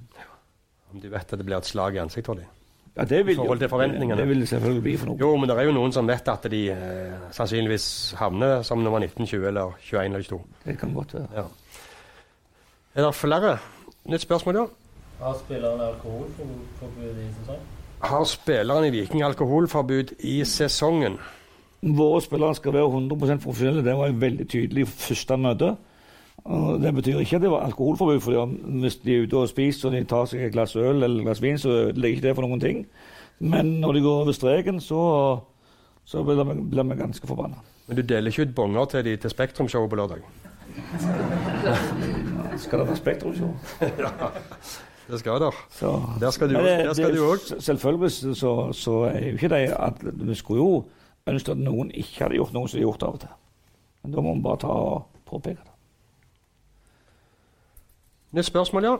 Om de vet at det blir et slag i ansiktet for dem. Ja, det vil, I forhold til forventningene. Det vil det selvfølgelig bli for noe. Jo, men det er jo noen som vet at de eh, sannsynligvis havner som nummer 19, 20 eller 21 eller 22. Det kan godt være. Ja. Er det flere? Nytt spørsmål, ja. Har spillerne alkoholforbud i sesong? Har spilleren i Viking alkoholforbud i sesongen? Våre spillere skal være 100% profesjonelle. Det var veldig tydelig første møte. Det betyr ikke at det var alkoholforbud, for hvis de er ute og spiser og de tar seg et glass øl eller et glass vin, så ødelegger ikke det for noen ting. Men når de går over streken, så, så blir vi, blir vi ganske forbanna. Men du deler ikke ut bonger til de til Spektrum-showet på lørdag? Skal det være Spektrum-show? *laughs* Det skal der. Så Der skal du òg. Selvfølgelig så, så er jo ikke det at Vi skulle jo ønske at noen ikke hadde gjort noe som de har gjort av og til. Men da må vi bare ta og påpeke det. Nytt spørsmål, ja.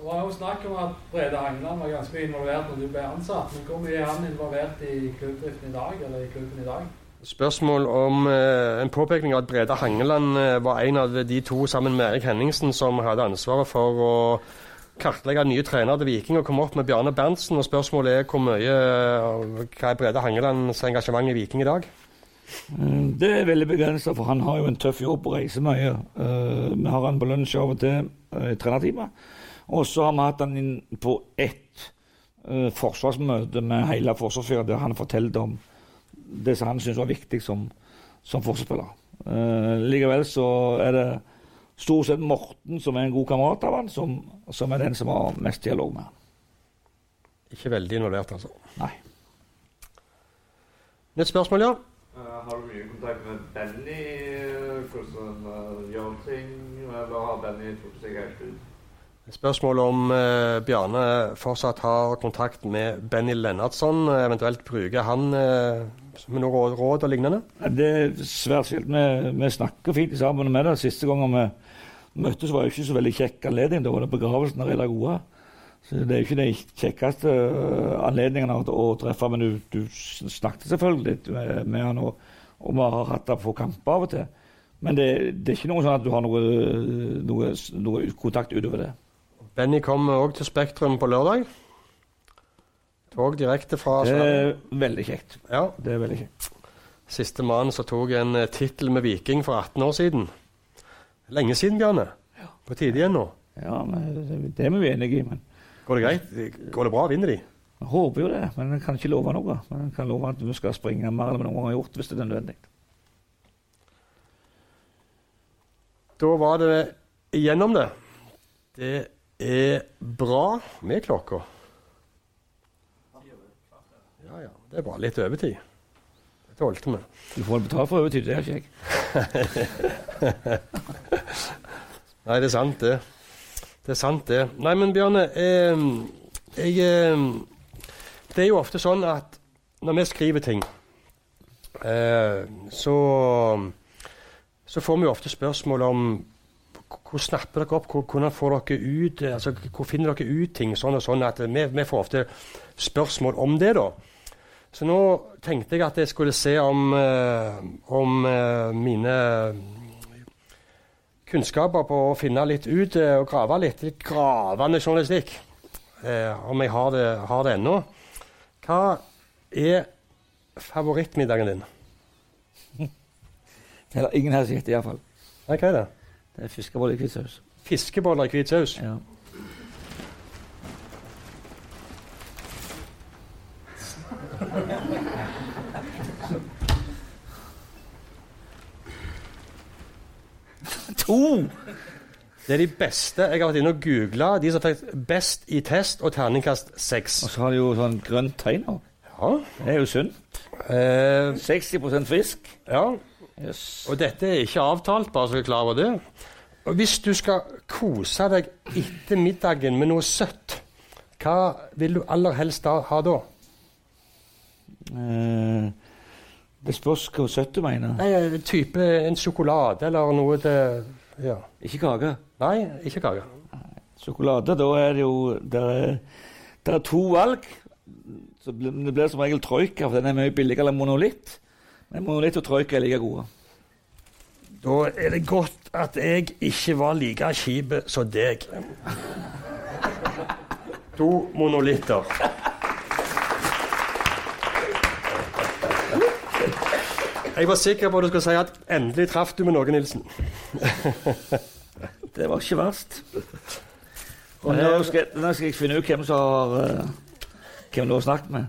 Det var jo snakk om at Brede Hangeland var ganske involvert når du ble ansatt. Men hvor mye er han involvert i klubbdriften i dag, eller i klubben i dag? Spørsmål om eh, en påpekning av at Brede Hangeland eh, var en av de to sammen med Erik Henningsen som hadde ansvaret for å kartlegge nye trenere til Viking og komme opp med Bjarne Berntsen. Og spørsmålet er hvor mye eh, Hva er Brede Hangelands engasjement i Viking i dag? Mm, Det er veldig begrensa, for han har jo en tøff jobb og reiser mye. Eh, vi har han på lunsj av og til uh, i trenerteamet. Og så har vi hatt han inn på ett eh, forsvarsmøte med hele forsvarsfyret der han fortalte om det som han syntes var viktig som, som forsvarsspiller. Eh, likevel så er det stort sett Morten, som er en god kamerat av han, som, som er den som har mest dialog med han. Ikke veldig involvert, altså. Nei. Nytt spørsmål, ja. Uh, har du mye kontakt med Benny? eh, Hvordan uh, gjør ting? Eller har Benny trukket seg helt ut? Spørsmål om eh, Bjarne fortsatt har kontakt med Benny Lennartson. Eventuelt bruker han eh, med noe råd, råd og lignende? Det er svært sjelden. Vi, vi snakker fint sammen med det. Siste gangen vi møttes, var jo ikke så veldig kjekk anledning. Da var det begravelsen av Reidar Goa. Så det er jo ikke den kjekkeste anledningen anledningene å, treffe. Men du, du snakket selvfølgelig litt med, med han, og, og vi har hatt det på kamper av og til. Men det, det er ikke noe sånn at du har noe, noe, noe kontakt utover det. Benny kommer òg til Spektrum på lørdag. Tog direkte fra Det er veldig kjekt. Ja. Det er veldig kjekt. Siste mann som tok en uh, tittel med Viking for 18 år siden. Lenge siden, Bjarne. På tide igjen nå. Ja, men det- er vi enige i. Men Går det greit? Går det bra? Vinner de? jeg håper jo det. Men jeg kan ikke love noe. Men jeg kan love at vi skal springe mer enn vi noen gang har gjort, hvis det er nødvendig. Da var det igjennom det. Det er bra med klokka. Ja, ja. Det er bra. Litt overtid. Tålte vi. Du får betalt for overtid, det har ikke jeg. Nei, det er sant, det. Det er sant, det. Nei, men Bjørne eh, jeg, eh, Det er jo ofte sånn at når vi skriver ting, eh, så så får vi jo ofte spørsmål om hvor snapper dere opp, hvor, hvordan får dere ut altså Hvor finner dere ut ting sånn og sånn? at Vi, vi får ofte spørsmål om det, da. Så nå tenkte jeg at jeg skulle se om, eh, om eh, mine kunnskaper på å finne litt ut eh, og grave litt. Litt gravende journalistikk. Eh, om jeg har det, har det ennå. Hva er favorittmiddagen din? Det *laughs* Eller ingen her som gjetter, iallfall. Hva er det? Det er fiskeboller i hvit saus. Fiskeboller i hvit saus. Ja. Det er de beste jeg har vært inne og googla. De som fikk best i test og terningkast seks. Og så har de jo sånn grønt tegn òg. Ja. Det er jo sunt. Eh, 60% fisk. ja. Yes. Og dette er ikke avtalt, bare så du er klar over det. Og hvis du skal kose deg etter middagen med noe søtt, hva vil du aller helst da, ha da? Eh, det spørs hva søtt du mener. Nei, type en sjokolade eller noe til Ja. Ikke kake. Nei, ikke kake. Sjokolade, da er det jo Det er, det er to valg. Så det blir som regel troika, for den er mye billigere enn monolitt. Men monolitt og troika er like gode. Da er det godt at jeg ikke var like kjip som deg. *laughs* To monolitter. Jeg var sikker på at du skulle si at endelig traff du med noe, Nilsen. *laughs* Det var ikke verst. *laughs* Og nå skal, nå skal jeg finne ut hvem som har eh, Hvem du har snakket med.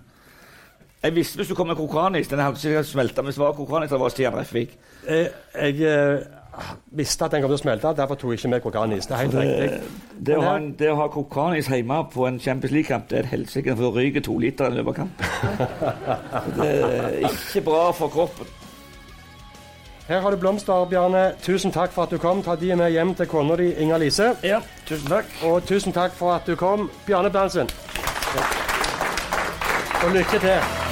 Jeg visste hvis du kom med kokanis, Den hadde sikkert smelta hvis det var krokanis. Det var Stian Refvik. Jeg, jeg eh, visste at den kom til å smelte, derfor tok jeg ikke med kokanis. Det er helt riktig. det, å ha en, det å ha krokanis hjemme på en Champions League-kamp, det er et helsike. For ryke to liter i løpet av kampen. *laughs* Det er ikke bra for kroppen. Her har du blomster, Bjarne. Tusen takk for at du kom. Ta de med hjem til kona di, Inger Lise. Ja, tusen takk. Og tusen takk for at du kom, Bjarne Berntsen. Og lykke til.